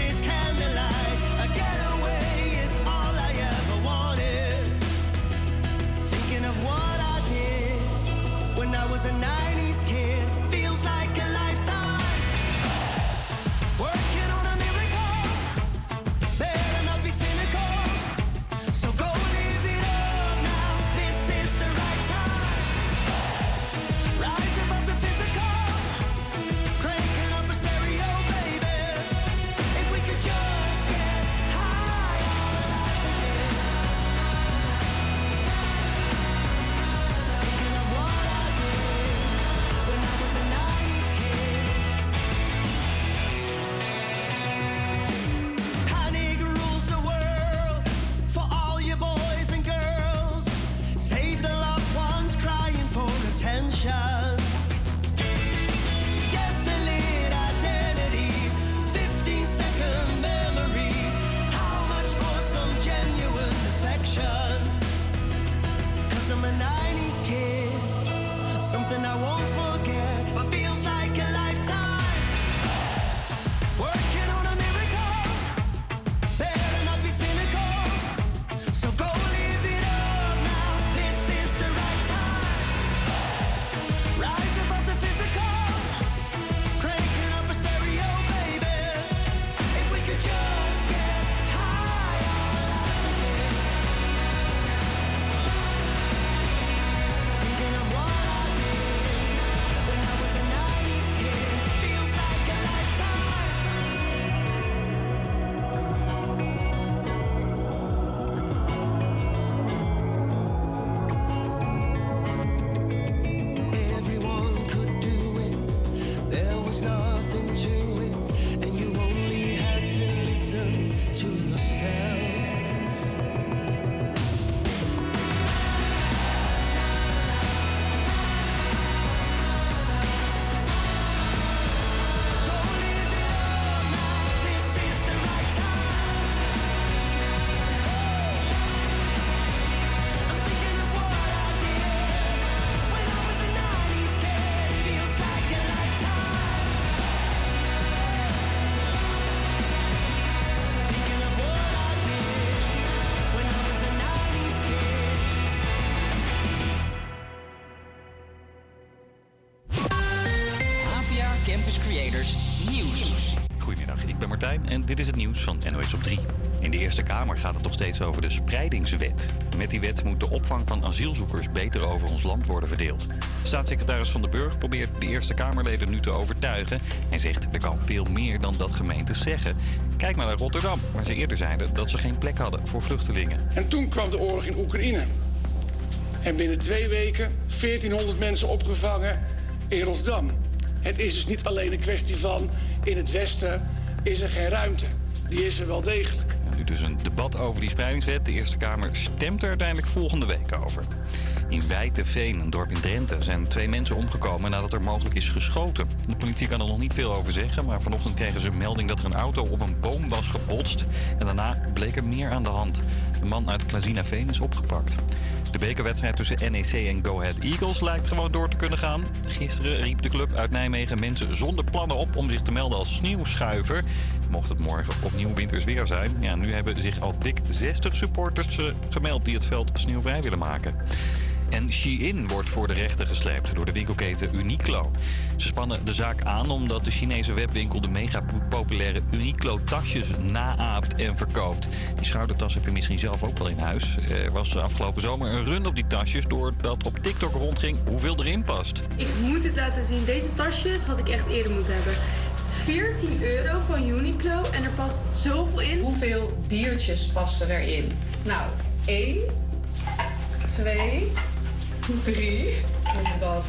de spreidingswet. Met die wet moet de opvang van asielzoekers beter over ons land worden verdeeld. Staatssecretaris Van den Burg probeert de Eerste Kamerleden nu te overtuigen... en zegt er kan veel meer dan dat gemeentes zeggen. Kijk maar naar Rotterdam, waar ze eerder zeiden dat ze geen plek hadden voor vluchtelingen. En toen kwam de oorlog in Oekraïne. En binnen twee weken 1400 mensen opgevangen in Rotterdam. Het is dus niet alleen een kwestie van in het Westen is er geen ruimte. Die is er wel degelijk. Dus een debat over die spreidingswet. De Eerste Kamer stemt er uiteindelijk volgende week over. In Wijteveen, een dorp in Drenthe, zijn twee mensen omgekomen nadat er mogelijk is geschoten. De politie kan er nog niet veel over zeggen, maar vanochtend kregen ze een melding dat er een auto op een boom was gebotst. En daarna bleek er meer aan de hand. Een man uit Klazinaveen is opgepakt. De bekerwedstrijd tussen NEC en Go Ahead Eagles lijkt gewoon door te kunnen gaan. Gisteren riep de club uit Nijmegen mensen zonder plannen op om zich te melden als sneeuwschuiver. Mocht het morgen opnieuw winters weer zijn. Ja, nu hebben zich al dik 60 supporters eh, gemeld die het veld sneeuwvrij willen maken. En Shein wordt voor de rechter gesleept door de winkelketen Uniqlo. Ze spannen de zaak aan omdat de Chinese webwinkel de mega populaire Uniqlo-tasjes naaapt en verkoopt. Die schoudertas heb je misschien zelf ook wel in huis. Er was afgelopen zomer een run op die tasjes doordat op TikTok rondging hoeveel erin past. Ik moet het laten zien. Deze tasjes had ik echt eerder moeten hebben. 14 euro van Uniqlo en er past zoveel in. Hoeveel diertjes passen erin? Nou, 1, 2, 3. Wat dat?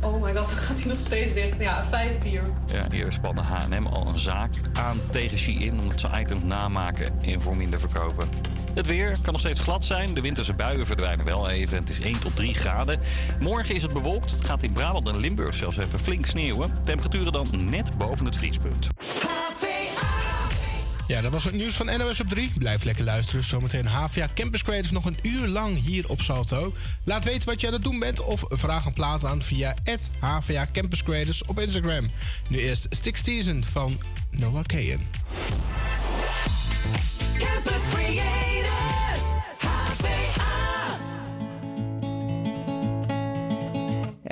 Oh my god, dan gaat hij nog steeds dicht. Ja, 5 dier. Ja, eerder spannen H&M al een zaak aan tegen Shein omdat ze items namaken en voor minder verkopen. Het weer kan nog steeds glad zijn. De winterse buien verdwijnen wel even. Het is 1 tot 3 graden. Morgen is het bewolkt. Het gaat in Brabant en Limburg zelfs even flink sneeuwen. Temperaturen dan net boven het vriespunt. Ja, dat was het nieuws van NOS op 3. Blijf lekker luisteren. Zometeen HVA Campus Creators nog een uur lang hier op Salto. Laat weten wat je aan het doen bent of vraag een plaat aan via HVA Campus Creators op Instagram. Nu eerst Six Season van Noah Kayen. Campus Creators,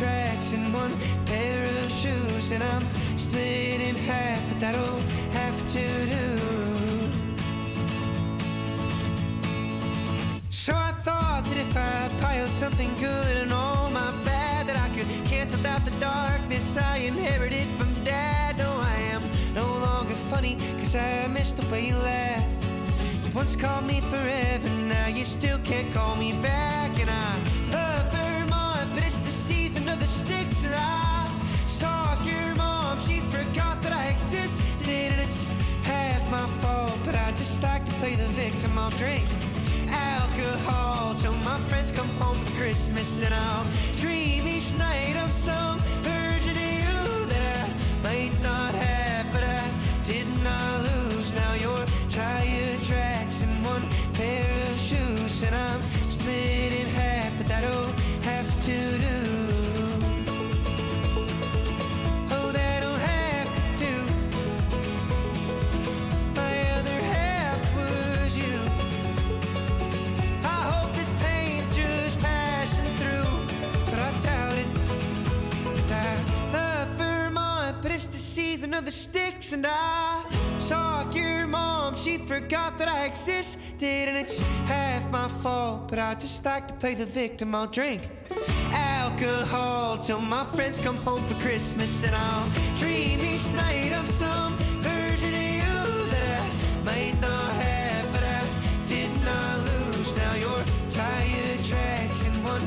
tracks in one pair of shoes, and I'm split in half, but that'll have to do. So I thought that if I piled something good and all my bad, that I could cancel out the darkness I inherited from dad. No, I am no longer funny, cause I miss the way you laugh. You once called me forever, now you still can't call me back. And I I saw your mom, she forgot that I existed. And it's half my fault, but I just like to play the victim. I'll drink alcohol till my friends come home for Christmas. And I'll dream each night of some and I saw your mom. She forgot that I existed, and it's half my fault. But I just like to play the victim. I'll drink alcohol till my friends come home for Christmas, and I'll dream each night of some version of you that I might not have, but I did not lose. Now your tire tracks in one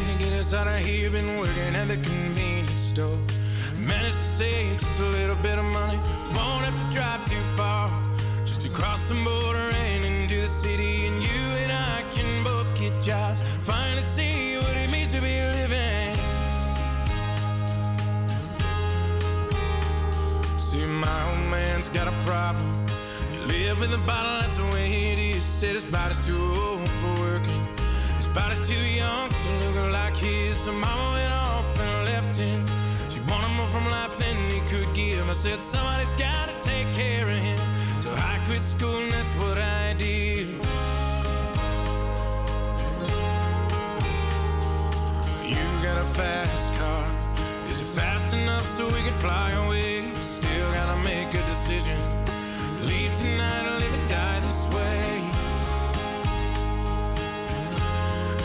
to get us out of here. Been working at the convenience store. Managed to save just a little bit of money. Won't have to drive too far. Just to cross the border and into the city. And you and I can both get jobs. Finally see what it means to be living. See, my old man's got a problem. You live with a bottle, that's the way it is. Said his body's too old for working. Body's too young to look like his. So mama went off and left him. She wanted more from life than he could give. I said, somebody's gotta take care of him. So I quit school and that's what I did. You got a fast car. Is it fast enough so we can fly away? Still gotta make a decision.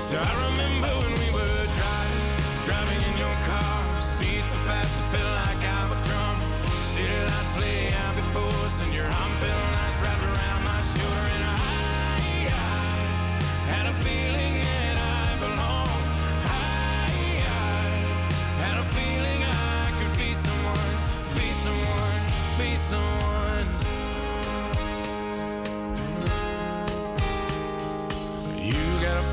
So I remember when we were driving, driving in your car. Speed so fast, it felt like I was drunk. City lights lay out before us, and your arm felt nice wrapped around my shoulder. And I, I had a feeling that I belonged. I, I had a feeling I could be someone, be someone, be someone.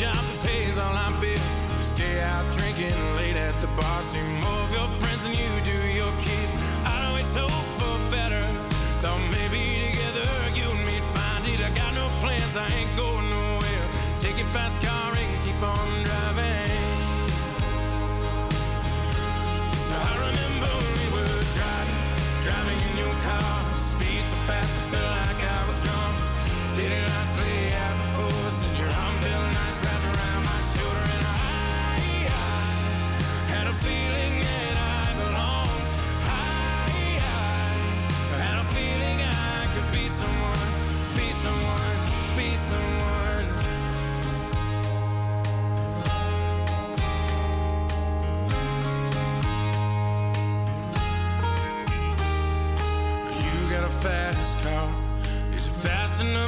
job that pays all our bills. We stay out drinking late at the bar. See more of your friends fast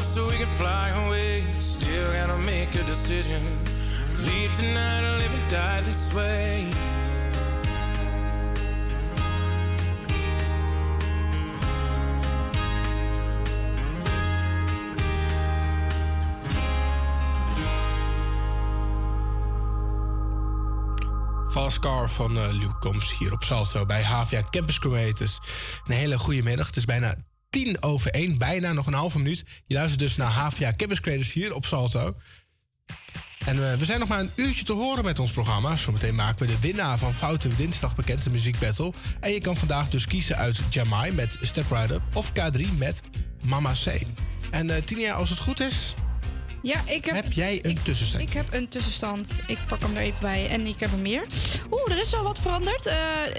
enough so we can fly away? Still gotta make a decision. Leave tonight or live and die this way. Fast Car van eh Luke Combs hier op Salto bij HVA Campus Creators. Een hele goede middag. Het is bijna tien over één, bijna nog een halve minuut. Je luistert dus naar HVA Campus Creators hier op Salto. En eh, we zijn nog maar een uurtje te horen met ons programma. Zometeen maken we de winnaar van Foute Dinsdag bekend de muziekbattle. En je kan vandaag dus kiezen uit Jamai met Step Right Up of K3 met Mama C. En eh Tinia, als het goed is, Ja, ik heb, heb jij een tussenstand. ik heb een tussenstand. Ik pak hem er even bij en ik heb er meer. Oeh, er is wel wat veranderd. Eh,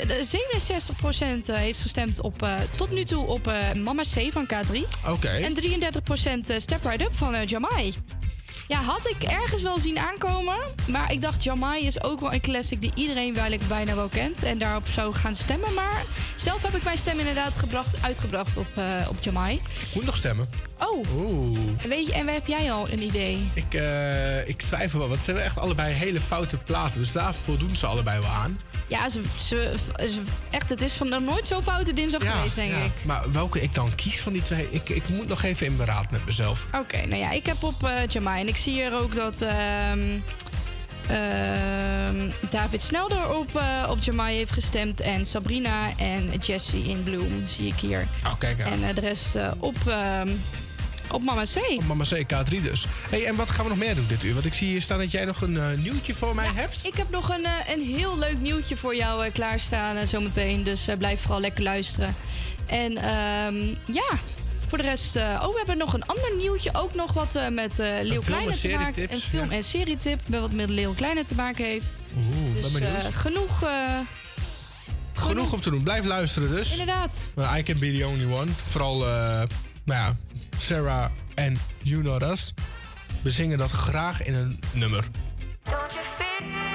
de 67% heeft gestemd op, eh, tot nu toe op eh, Mama C van K3. Oké. En 33% Step Right Up van eh, Jamai. Ja, had ik ergens wel zien aankomen. Maar ik dacht, Jamai is ook wel een classic die iedereen eigenlijk bijna wel kent. En daarop zou gaan stemmen. Maar zelf heb ik mijn stem inderdaad gebracht, uitgebracht op, eh, op Jamai. Ik moet nog stemmen. Oh. Oeh. En Weet je, en heb jij al een idee? Ik, eh, ik twijfel wel, want ze hebben echt allebei hele foute platen. Dus daar voldoen ze allebei wel aan. Ja, ze, ze, ze- echt, het is van nog nooit zo foute dinsdag geweest, denk ja. ik. Maar welke ik dan kies van die twee, ik, ik moet nog even in beraad met mezelf. Oké, nou ja, ik heb op eh Jamai. Ik zie hier ook dat ehm, ehm, David Snelder op, eh op Jamai heeft gestemd. En Sabrina en Jessie in Bloom zie ik hier. Oh, kijk aan. En eh, de rest eh, op, ehm, Op Mama C. Op Mama C, K3 dus. Hey, en wat gaan we nog meer doen dit uur? Want ik zie hier staan dat jij nog een nieuwtje voor mij hebt. Ik heb nog een, een heel leuk nieuwtje voor jou eh, klaarstaan zometeen. Dus blijf vooral lekker luisteren. En ja, voor de rest... eh, oh, we hebben nog een ander nieuwtje. Ook nog wat eh, met eh Leeuw film- Kleine te maken. Een film- ja. en serietip. Wat met Leeuw Kleine te maken heeft. Oeh, Dus ben benieuwd. eh, genoeg... eh, Genoeg om te doen. Blijf luisteren dus. inderdaad. Maar I can be the only one. Vooral, eh, nou ja, Sarah en You Know Us. We zingen dat graag in een nummer. You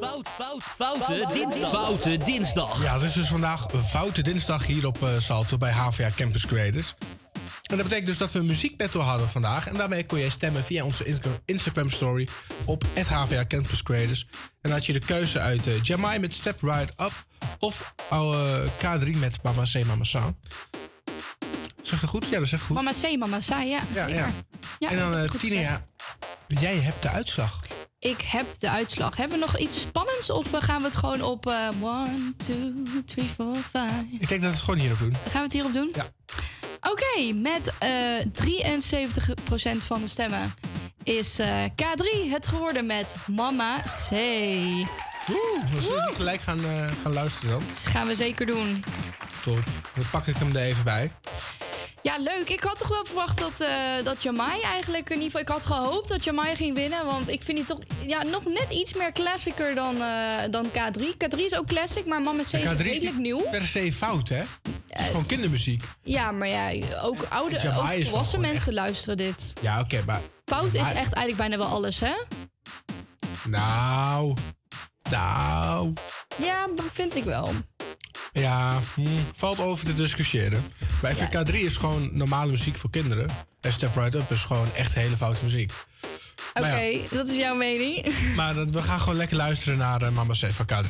fout, fout, fout, fout, foute dinsdag. Foute dinsdag. Ja, het is dus vandaag foute dinsdag hier op eh, Salto bij HVA Campus Creators. En dat betekent dus dat we een muziekbattle hadden vandaag. En daarmee kon jij stemmen via onze Insta- Instagram story op HVA Campus Creators. En dan had je de keuze uit eh, Jamai met Step Right Up of oude K3 met Mama C Mama Sa. Zegt dat goed? Ja, dat zegt goed. Mama C, mama Sa, ja. Ja, zeker. ja. Ja, en dan eh Tina, ja, jij hebt de uitslag. Ik heb de uitslag. Hebben we nog iets spannends of eh, gaan we het gewoon op 1, 2, 3, 4, 5? Ik denk dat we het gewoon hierop doen. Gaan we het hierop doen? Ja. Oké, met eh 73% van de stemmen is eh, K3 het geworden met Mama C. Oeh, zullen we die gelijk gaan, eh, gaan luisteren dan. Dat gaan we zeker doen. Top. Dan pak ik hem er even bij. Ja, leuk. Ik had toch wel verwacht dat, eh dat Jamai eigenlijk in ieder geval... Ik had gehoopt dat Jamai ging winnen. Want ik vind die toch ja, nog net iets meer classicer dan, eh, dan K3. K3 is ook classic, maar Mama C is K3 is redelijk nieuw. per se fout, hè? Het is gewoon kindermuziek. Ja, maar ja, ook oude, ook volwassen mensen luisteren dit. Ja, oké, maar... Fout is echt eigenlijk bijna wel alles, hè? Nou... Nou... Ja, vind ik wel. Ja, hm, valt over te discussiëren. Maar FK3 is gewoon normale muziek voor kinderen. En Step Right Up is gewoon echt hele foute muziek. Oké, ja. dat is jouw mening. Maar dat- we gaan gewoon lekker luisteren naar eh, Mama C van K3.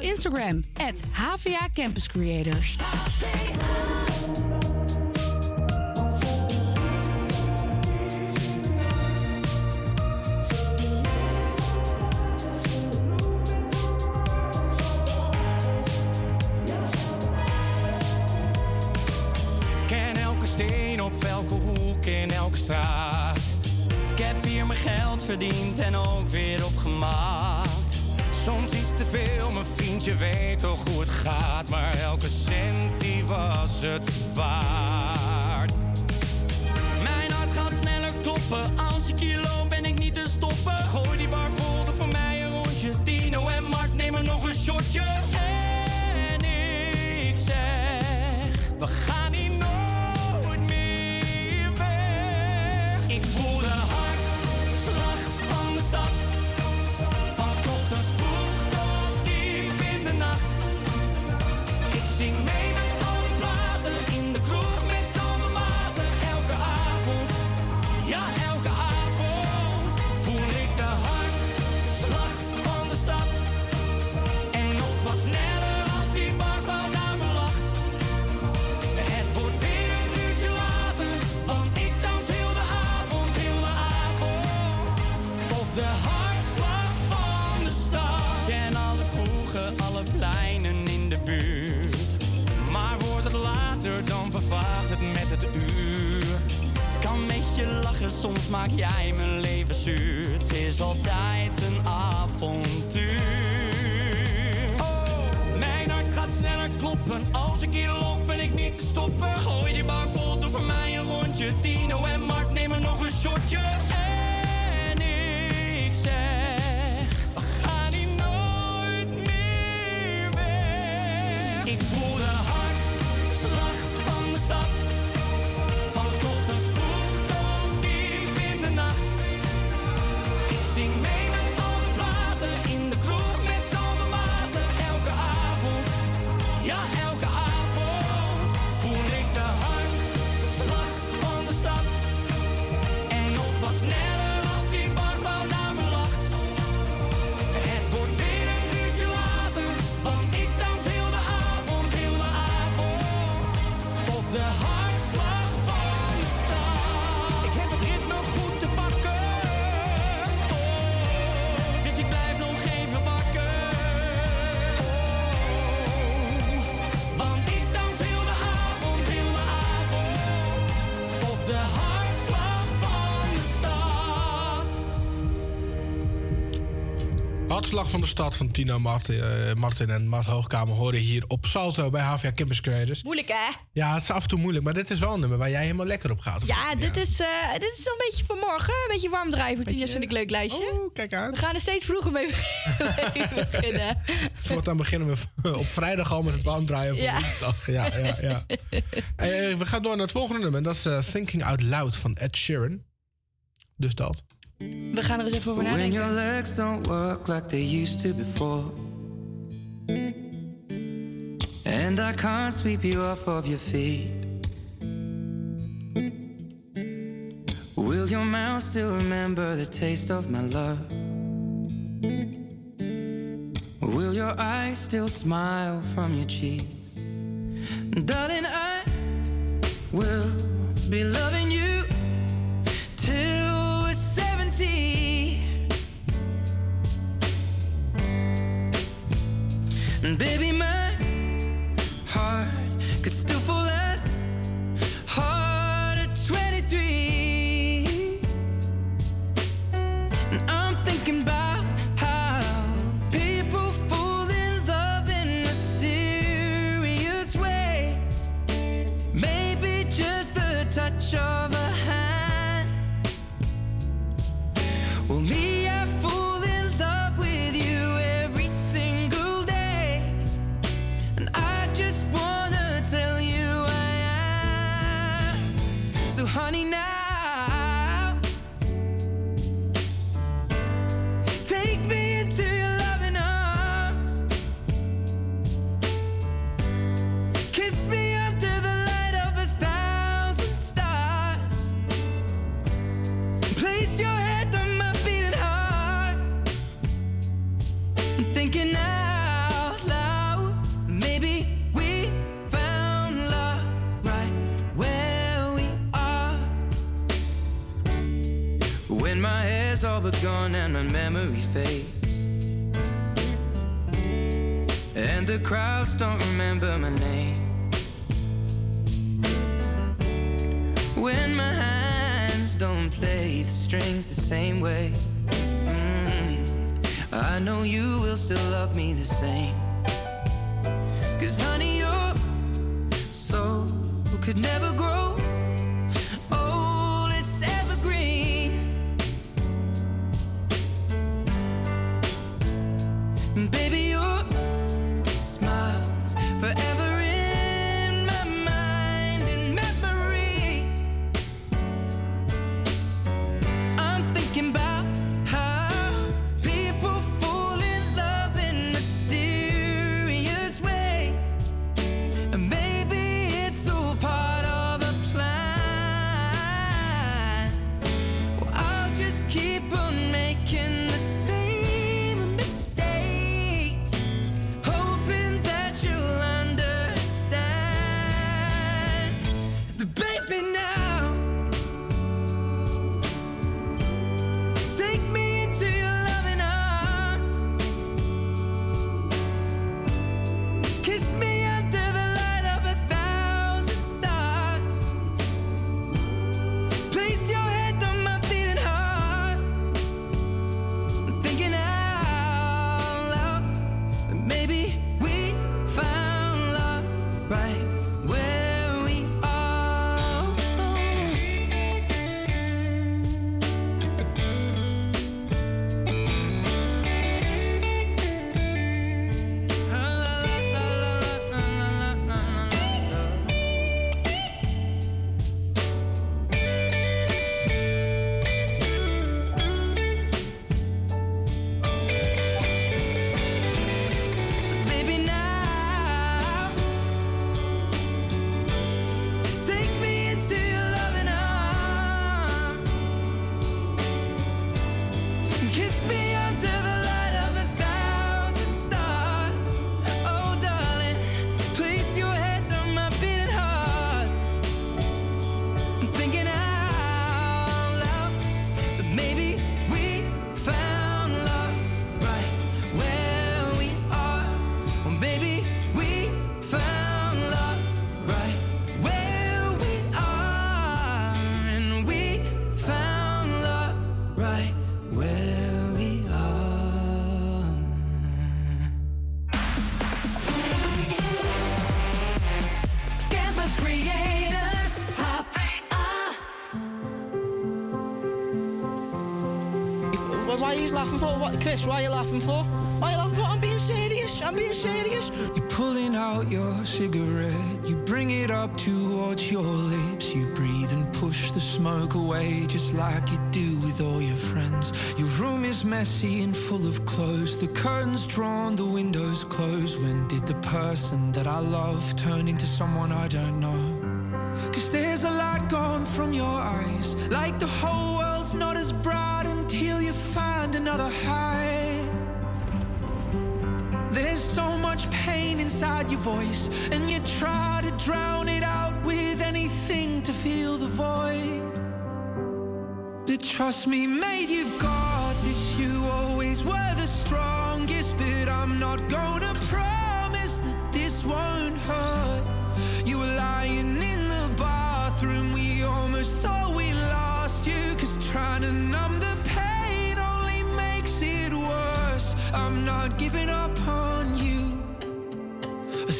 Instagram, HVA Campus Creators. Op elke hoek in elke straat. Ik heb hier mijn geld verdiend en ook weer opgemaakt. Soms te veel, mijn vriendje weet toch hoe het gaat. Maar elke cent die was het waard. Mijn hart gaat sneller kloppen. Als ik hier loop ben ik niet te stoppen. Gooi die bar vol, voor mij een rondje. Tino en Mark nemen nog een shotje. Soms maak jij mijn leven zuur. Het is altijd een avontuur. Oh, mijn hart gaat sneller kloppen. Als ik hier loop, ben ik niet te stoppen. Gooi die bar vol, doe voor mij een rondje. Tino en Mark nemen nog een shotje. Van de stad van Tino Martin, eh, Martin en Mart Hoogkamer horen hier op Salto bij HVA Campus Creators. Moeilijk hè? Ja, het is af en toe moeilijk, maar dit is wel een nummer waar jij helemaal lekker op gaat. Ja, niet? dit is, eh, dit is een beetje voor morgen. Een beetje warm draaien voor vind ik leuk lijstje. Oh, kijk aan. We gaan er steeds vroeger mee mee (laughs) beginnen. Voortaan beginnen we (laughs) op vrijdag al met het warm draaien voor Ja. woensdag. Ja, ja, ja. (laughs) Eh, we gaan door naar het volgende nummer. en Dat is eh, Thinking Out Loud van Ed Sheeran. Dus dat. We gaan er eens even over When your legs don't work like they used to before. And I can't sweep you off of your feet. Will your mouth still remember the taste of my love? Will your eyes still smile from your cheeks? Darling, I will be loving you till baby, fades. And the crowds don't remember my name. When my hands don't play the strings the same way. Mm, I know you will still love me the same. Laughing for? What, Chris? Why are you laughing for? Why are you laughing for? I'm being serious. I'm being serious. You're pulling out your cigarette. You bring it up towards your lips. You breathe and push the smoke away, just like you do with all your friends. Your room is messy and full of clothes. The curtains drawn, the windows closed. When did the person that I love turn into someone I don't know? Cause there's a light gone from your eyes. Like the whole world's not as bright find another high. There's so much pain inside your voice, and you try to drown it out with anything to fill the void. But trust me, mate, you've got this. You always were the strongest, but I'm not gonna promise that this won't hurt.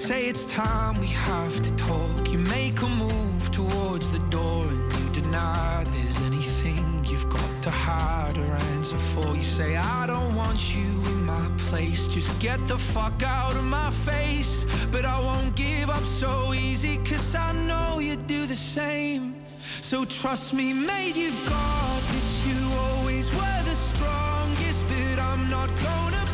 Say it's time we have to talk. You make a move towards the door and you deny there's anything you've got to hide or answer for. You say, I don't want you in my place. Just get the fuck out of my face. But I won't give up so easy, cause I know you do the same. So trust me, mate, you've got this. You always were the strongest, but I'm not gonna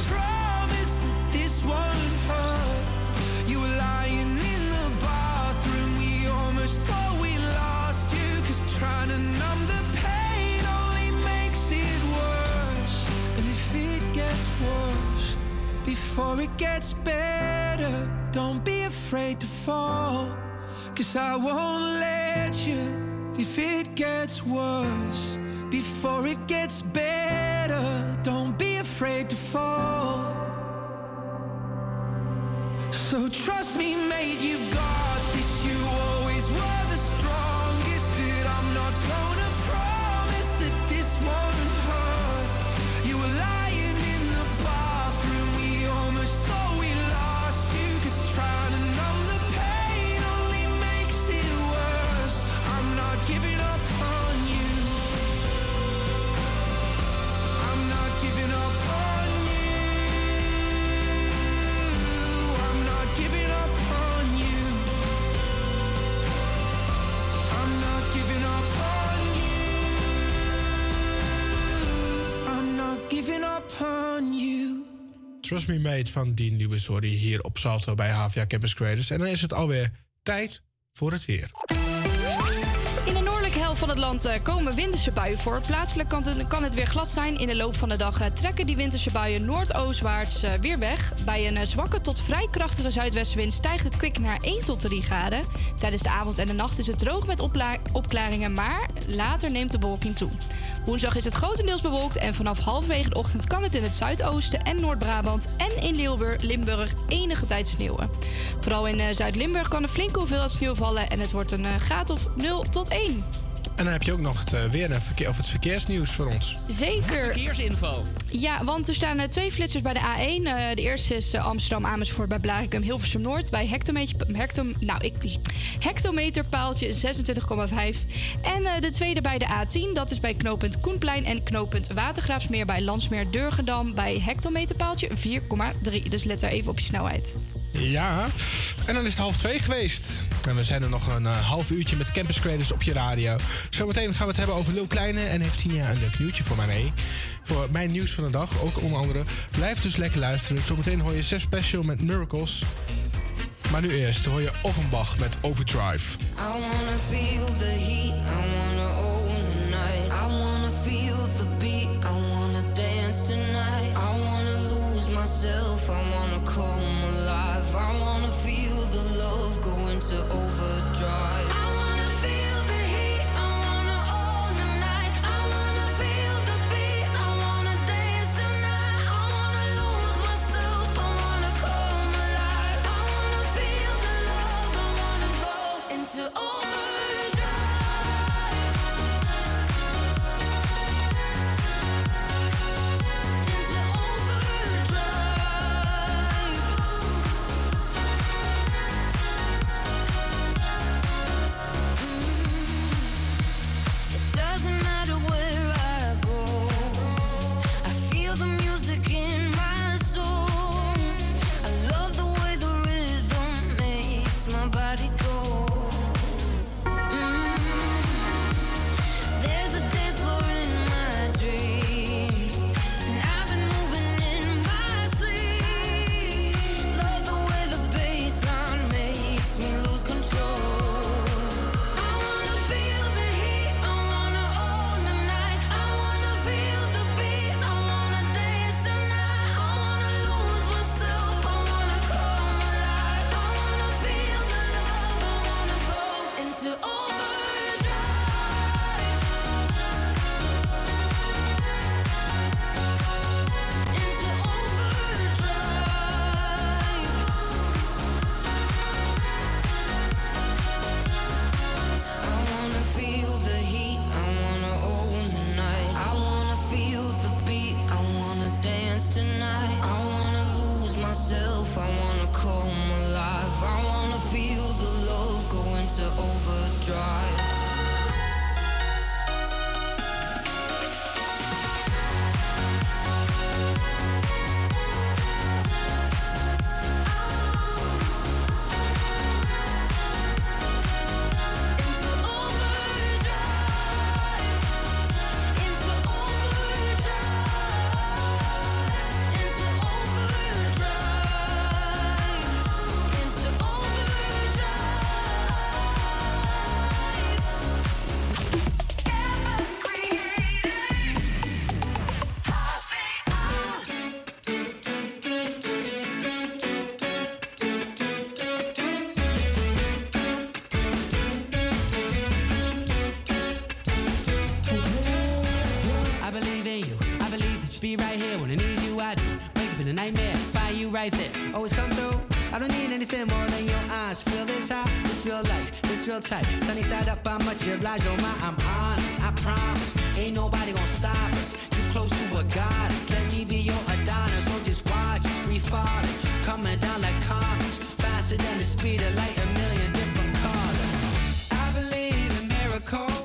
before it gets better, don't be afraid to fall. Cause I won't let you if it gets worse before it gets better. Don't be afraid to fall. So trust me, mate, you've got this. You always were giving up on you. Trust Me Mate van die nieuwe Sorry hier op Salto bij HVA Campus Creators. En dan is het alweer tijd voor het weer. In de noordelijke helft van het land eh, komen winterse buien voor. Plaatselijk kan het, kan het weer glad zijn. In de loop van de dag eh, trekken die winterse buien noordoostwaarts eh, weer weg. Bij een zwakke tot vrij krachtige zuidwestenwind stijgt het kwik naar 1 tot 3 graden. Tijdens de avond en de nacht is het droog met opklaringen, maar later neemt de bewolking toe. Woensdag is het grotendeels bewolkt en vanaf halverwege de ochtend kan het in het zuidoosten en Noord-Brabant en in Limburg, Limburg enige tijd sneeuwen. Vooral in eh, Zuid-Limburg kan er flinke hoeveelheid sneeuw vallen en het wordt een eh, graad of 0 tot 1. En dan heb je ook nog het, eh, weer een verkeer, of het verkeersnieuws voor ons. Zeker. Verkeersinfo. Ja, want er staan eh, twee flitsers bij de A1. Eh, de eerste is eh, Amsterdam-Amersfoort bij Blarikum, Hilversum Noord. Bij hectometer, hectom, nou, ik, hectometerpaaltje 26,5. En eh, de tweede bij de A10. Dat is bij knooppunt Koenplein en knooppunt Watergraafsmeer bij Landsmeer Durgendam. Bij hectometerpaaltje 4,3. Dus let daar even op je snelheid. Ja, en dan is het half twee geweest. En we zijn er nog een eh, half uurtje met Campus Creators op je radio. Zometeen gaan we het hebben over Lil Kleine. En heeft Tina een leuk nieuwtje voor mij mee. Voor mijn nieuws van de dag, ook onder andere. Blijf dus lekker luisteren. Zometeen hoor je Sef Special met Miracles. Maar nu eerst hoor je Offenbach met Overdrive. Right there. Always come through. I don't need anything more than your eyes. Feel this high, this real life, this real tight. Sunny side up, I'm much obliged. Oh my, I'm honest. I promise, ain't nobody gonna stop us. You close to a goddess. Let me be your Adonis. So just watch us, we falling, coming down like comets, faster than the speed of light. A million different colors. I believe in miracles,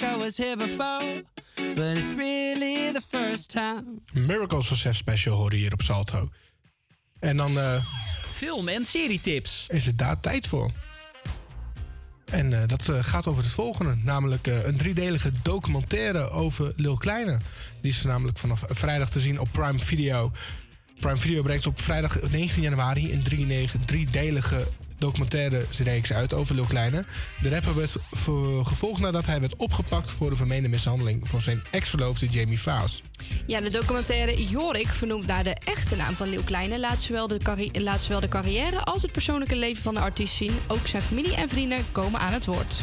like I was here before. But it's really the first time. Miracles of Chef Special horen hier op Salto. En dan eh, Film- en serietips. is het daar tijd voor. En eh, dat eh, gaat over het volgende. Namelijk eh, een driedelige documentaire over Lil Kleine. Die is namelijk vanaf vrijdag te zien op Prime Video. Prime Video brengt op vrijdag 19 januari een drie- driedelige documentaire reeks uit over Lil Kleine. De rapper werd gevolgd nadat hij werd opgepakt voor de vermeende mishandeling van zijn ex-verloofde Jamie Vaas. Ja, de documentaire Jorik, vernoemd naar de echte naam van Leeuw Kleine, laat zowel, de laat zowel de carrière als het persoonlijke leven van de artiest zien. Ook zijn familie en vrienden komen aan het woord.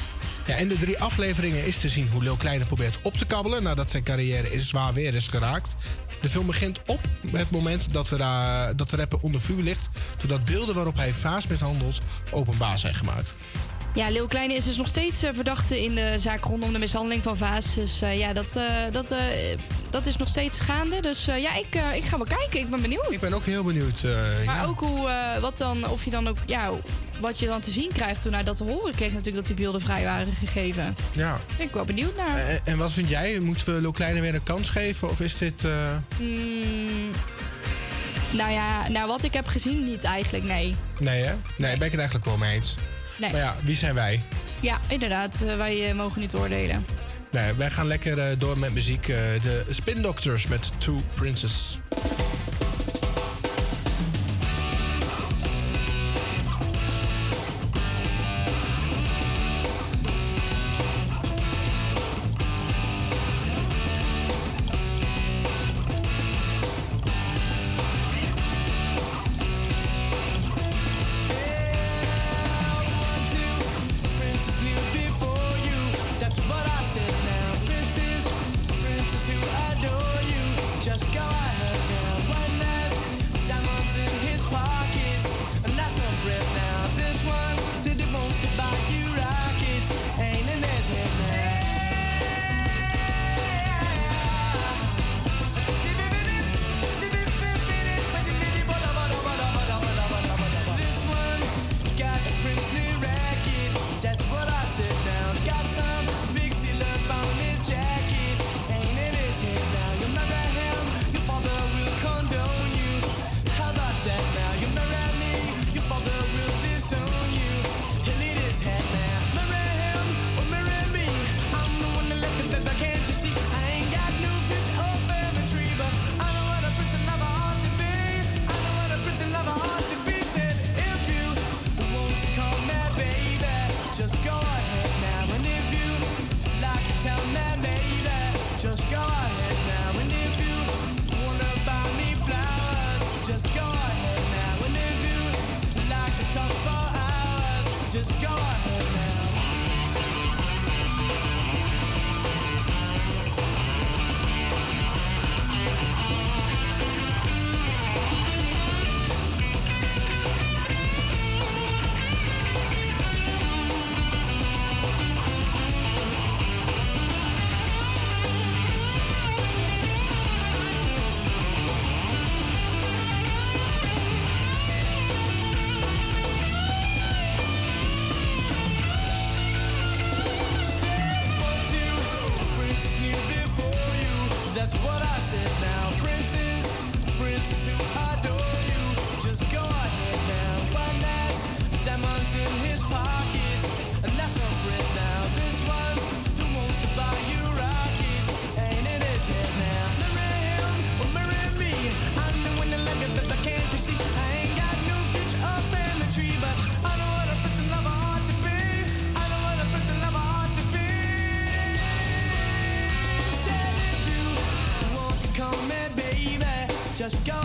In de drie afleveringen is te zien hoe Lil Kleine probeert op te kabbelen nadat zijn carrière in zwaar weer is geraakt. De film begint op het moment dat de, ra- dat de rapper onder vuur ligt, doordat beelden waarop hij Vaas mishandelt openbaar zijn gemaakt. Ja, Leeuw Kleine is dus nog steeds eh, verdachte in de zaak rondom de mishandeling van Vaas. Dus eh, ja, dat, eh, dat, dat is nog steeds gaande. Dus ja, ik, ik ga wel kijken. Ik ben benieuwd. Ik ben ook heel benieuwd. Maar ja. ook hoe, wat dan, of je dan ook, ja, wat je dan te zien krijgt toen hij dat te horen kreeg natuurlijk dat die beelden vrij waren gegeven. Ja. Ben ik wel benieuwd naar. En, en wat vind jij? Moeten we Lil Kleine weer een kans geven? Of is dit... eh, Mm, nou ja, naar wat ik heb gezien niet eigenlijk, nee. Nee hè? Nee, ben ik het eigenlijk wel mee eens. Nee. Maar ja, wie zijn wij? Ja, inderdaad. eh, wij eh, mogen niet oordelen. Nee, wij gaan lekker eh, door met muziek. de Spin Doctors met Two Princes. Princess just go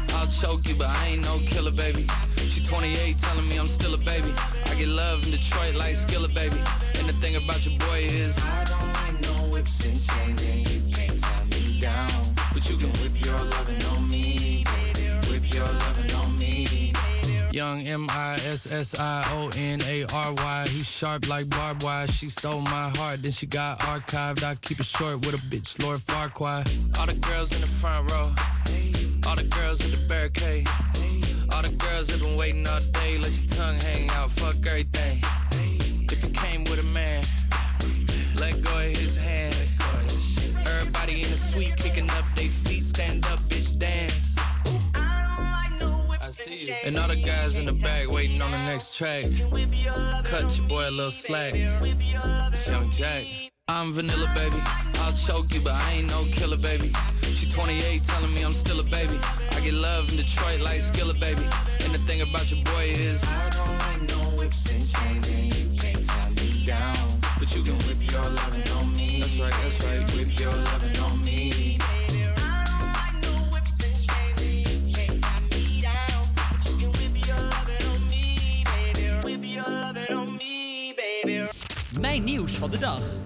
I'll choke you, but I ain't no killer, baby. She 28, telling me I'm still a baby. I get love in Detroit like Skilla, baby. And the thing about your boy is I don't like no whips and chains, and you can't tie me down. But you can whip your loving on me, baby. Whip your loving on me. Young M I S S I O N A R Y. He's sharp like barbed wire. She stole my heart, then she got archived. I keep it short with a bitch, Lord Farquhar. All the girls in the front row. All the girls in the barricade. All the girls have been waiting all day. Let your tongue hang out. Fuck everything. If you came with a man, let go of his hand. Everybody in the suite kicking up their feet. Stand up, bitch, dance. And all the guys in the back waiting on the next track. Cut your boy a little slack. It's Young Jack. I'm vanilla, baby. I'll choke you, but I ain't no killer, baby. She 28, telling me I'm still a baby. I get love in Detroit like Skilla, baby. And the thing about your boy is I don't like no whips and chains, and you can't tie me down. But you can whip your on me. That's right, that's right. Whip your on me. Mijn nieuws van de dag.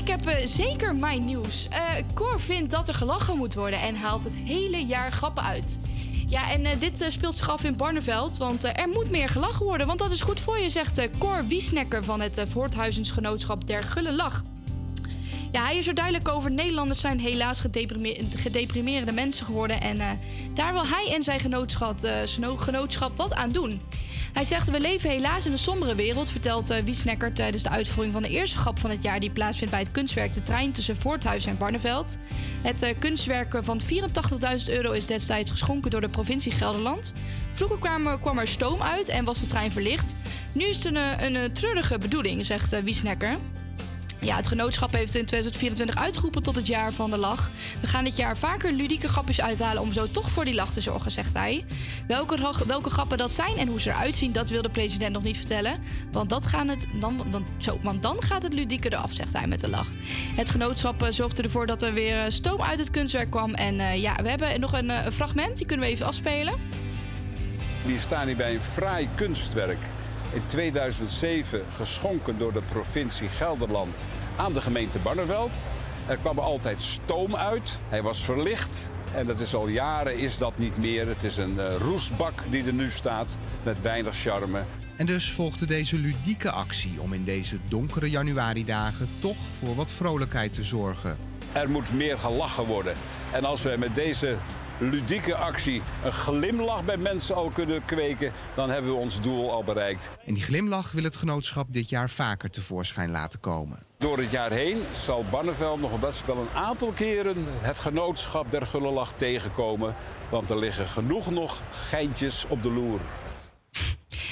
Ik heb eh, zeker mijn nieuws. Eh Cor vindt dat er gelachen moet worden en haalt het hele jaar grappen uit. Ja, en eh, dit speelt zich af in Barneveld, want er moet meer gelachen worden. Want dat is goed voor je, zegt Cor Wiesnekker van het uh, Voorthuizensgenootschap Der Gulle Lach. Ja, hij is er duidelijk over. Nederlanders zijn helaas gedeprime- gedeprimerende mensen geworden. En daar wil hij en zijn genootschap, genootschap wat aan doen. Hij zegt, we leven helaas in een sombere wereld... vertelt eh Wiesnekker tijdens de uitvoering van de eerste grap van het jaar... die plaatsvindt bij het kunstwerk De Trein tussen Voorthuis en Barneveld. Het eh, kunstwerk van 84.000 euro is destijds geschonken door de provincie Gelderland. Vroeger kwam, er stoom uit en was de trein verlicht. Nu is het een, eh, een, treurige bedoeling, zegt eh, Wiesnekker. Ja, het genootschap heeft in 2024 uitgeroepen tot het jaar van de lach. We gaan dit jaar vaker ludieke grapjes uithalen om zo toch voor die lach te zorgen, zegt hij. Welke, welke grappen dat zijn en hoe ze eruit zien, dat wil de president nog niet vertellen. Want, dat gaan het, dan, dan, zo, want dan gaat het ludieke eraf, zegt hij met een lach. Het genootschap eh, zorgde ervoor dat er weer eh, stoom uit het kunstwerk kwam. En eh, ja, we hebben nog een, fragment, die kunnen we even afspelen. Die staan hier bij een fraai kunstwerk. In 2007 geschonken door de provincie Gelderland aan de gemeente Barneveld. Er kwam altijd stoom uit. Hij was verlicht. En dat is al jaren is dat niet meer. Het is een eh, roestbak die er nu staat met weinig charme. En dus volgde deze ludieke actie om in deze donkere januaridagen toch voor wat vrolijkheid te zorgen. Er moet meer gelachen worden. En als we met deze ludieke actie een glimlach bij mensen al kunnen kweken, dan hebben we ons doel al bereikt. En die glimlach wil het genootschap dit jaar vaker tevoorschijn laten komen. Door het jaar heen zal Barneveld nog best wel een aantal keren het genootschap der Gullelach tegenkomen. Want er liggen genoeg nog geintjes op de loer.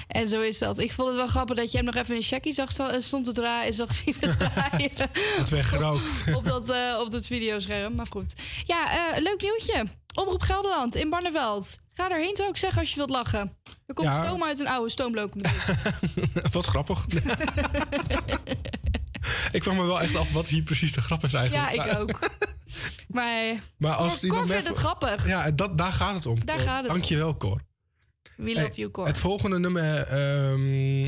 En zo is dat. Ik vond het wel grappig dat je hem nog even in Shaggy zag sta- stond te draaien. Zag zien te (laughs) draaien. Het werd gerookt. (laughs) op dat, eh, op dat videoscherm. Maar goed. Ja, eh, leuk nieuwtje. Oproep Gelderland in Barneveld. Ga erheen zou ik zeggen als je wilt lachen. Er komt Ja. stoom uit een oude stoomlocomotief. (laughs) Wat grappig. ik vraag me wel echt af wat hier precies de grap is ja, eigenlijk. ik ook. Maar, Maar als Cor- die Cor dan vindt het grappig. Ja, dat, daar gaat het om. Daar Cor. gaat het om. Dankjewel, Cor. We love Hey, you, Cor. Het volgende nummer ehm,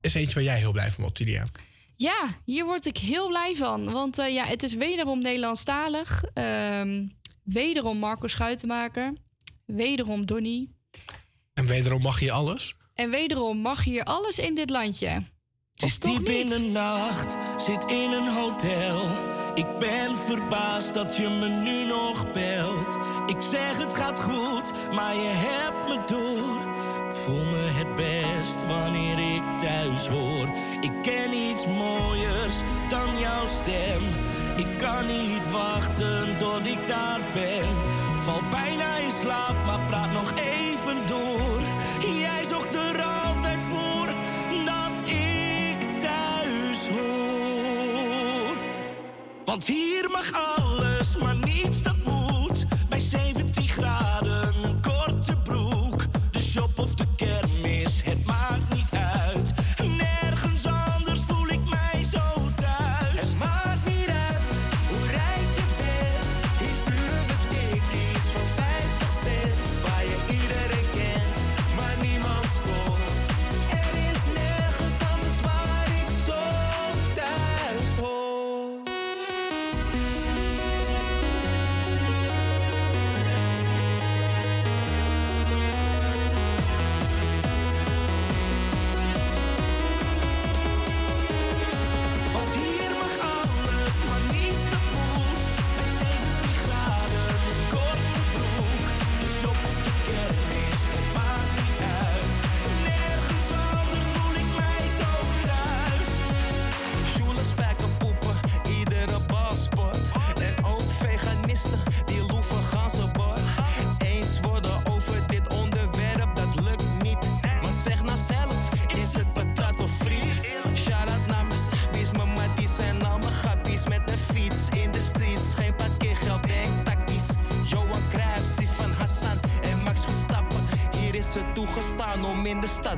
is eentje waar jij heel blij van wordt, Tidia. Ja, hier word ik heel blij van. Want eh, ja, het is wederom Nederlandstalig. Ehm wederom Marco Schuitenmaker. Wederom Donny. En wederom mag je alles. En wederom mag hier alles in dit landje. Het is diep in de nacht, zit in een hotel. Ik ben verbaasd dat je me nu nog belt. Ik zeg het gaat goed, maar je hebt me door. Ik voel me het best wanneer ik thuis hoor. Ik ken iets mooiers dan jouw stem. Ik kan niet wachten tot ik daar ben. Val bijna in slaap, maar praat nog even door. Jij zocht er altijd Want hier mag alles, maar niets dat moet. Bij 17 graden, een korte broek. De shop of de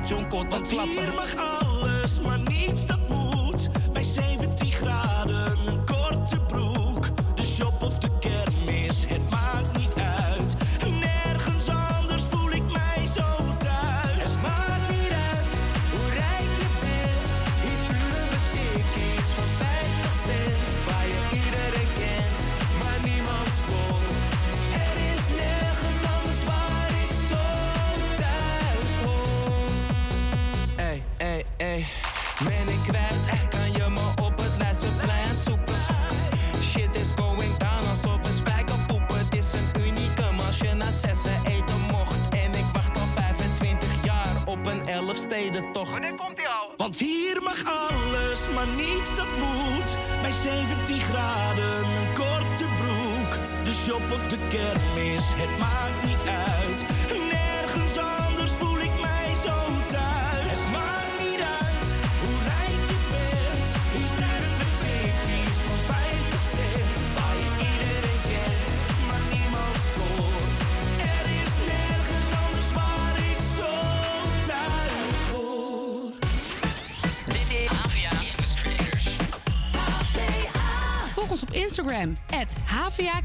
Jonko Want klappen. hier mag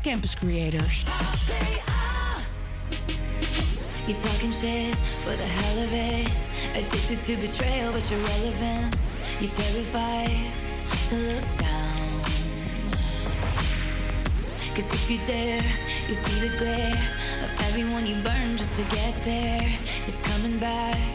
Campus Creators. You talking shit for the hell of it. Addicted to betrayal, but you're relevant. You're terrified to look down. Cause if you dare, you see the glare of everyone you burn just to get there. It's coming back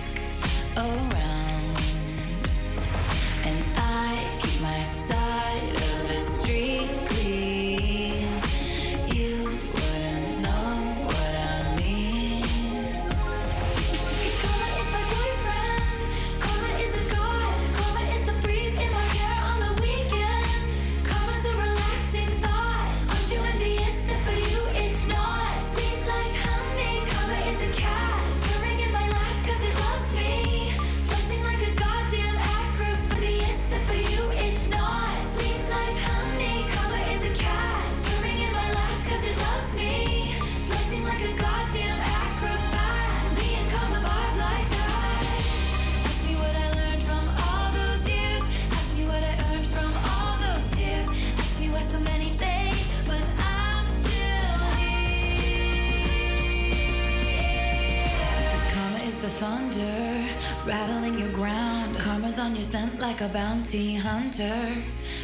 rattling your ground. Karma's on your scent like a bounty hunter.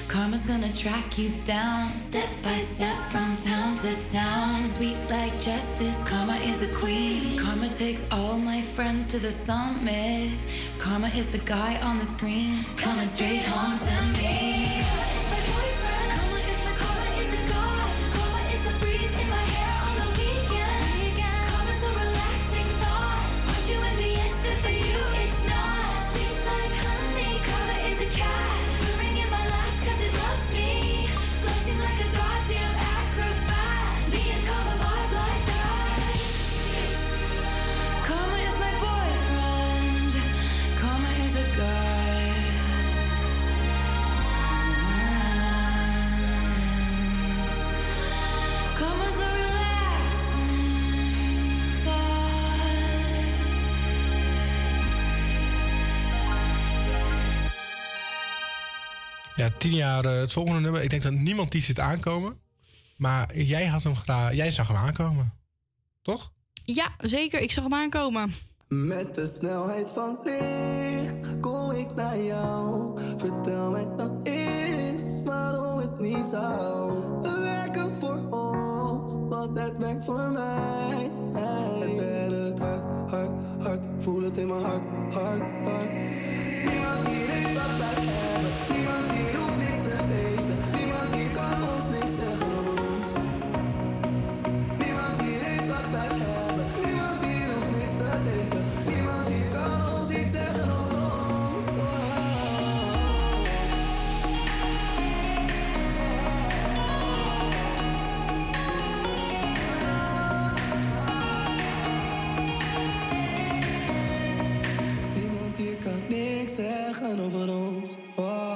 Karma's gonna track you down step by step from town to town. Sweet like justice, karma is a queen. Karma takes all my friends to the summit. Karma is the guy on the screen coming straight home to me. Ja, tien jaar eh, het volgende nummer. Ik denk dat niemand die zit aankomen. Maar jij, had hem graag, jij zag hem aankomen. Toch? Ja, zeker. Ik zag hem aankomen. Met de snelheid van licht kom ik naar jou. Vertel mij dan eens waarom het niet zou werken voor ons, want het werkt voor mij. Het werkt hard, hard, hard. Ik voel het in mijn hart, hart, hart. Niemand hier heeft wat wij over ons. Niemand hier heeft wat wij hebben. Niemand hier hoeft niks weten. Niemand hier kan ons iets zeggen over ons. Oh.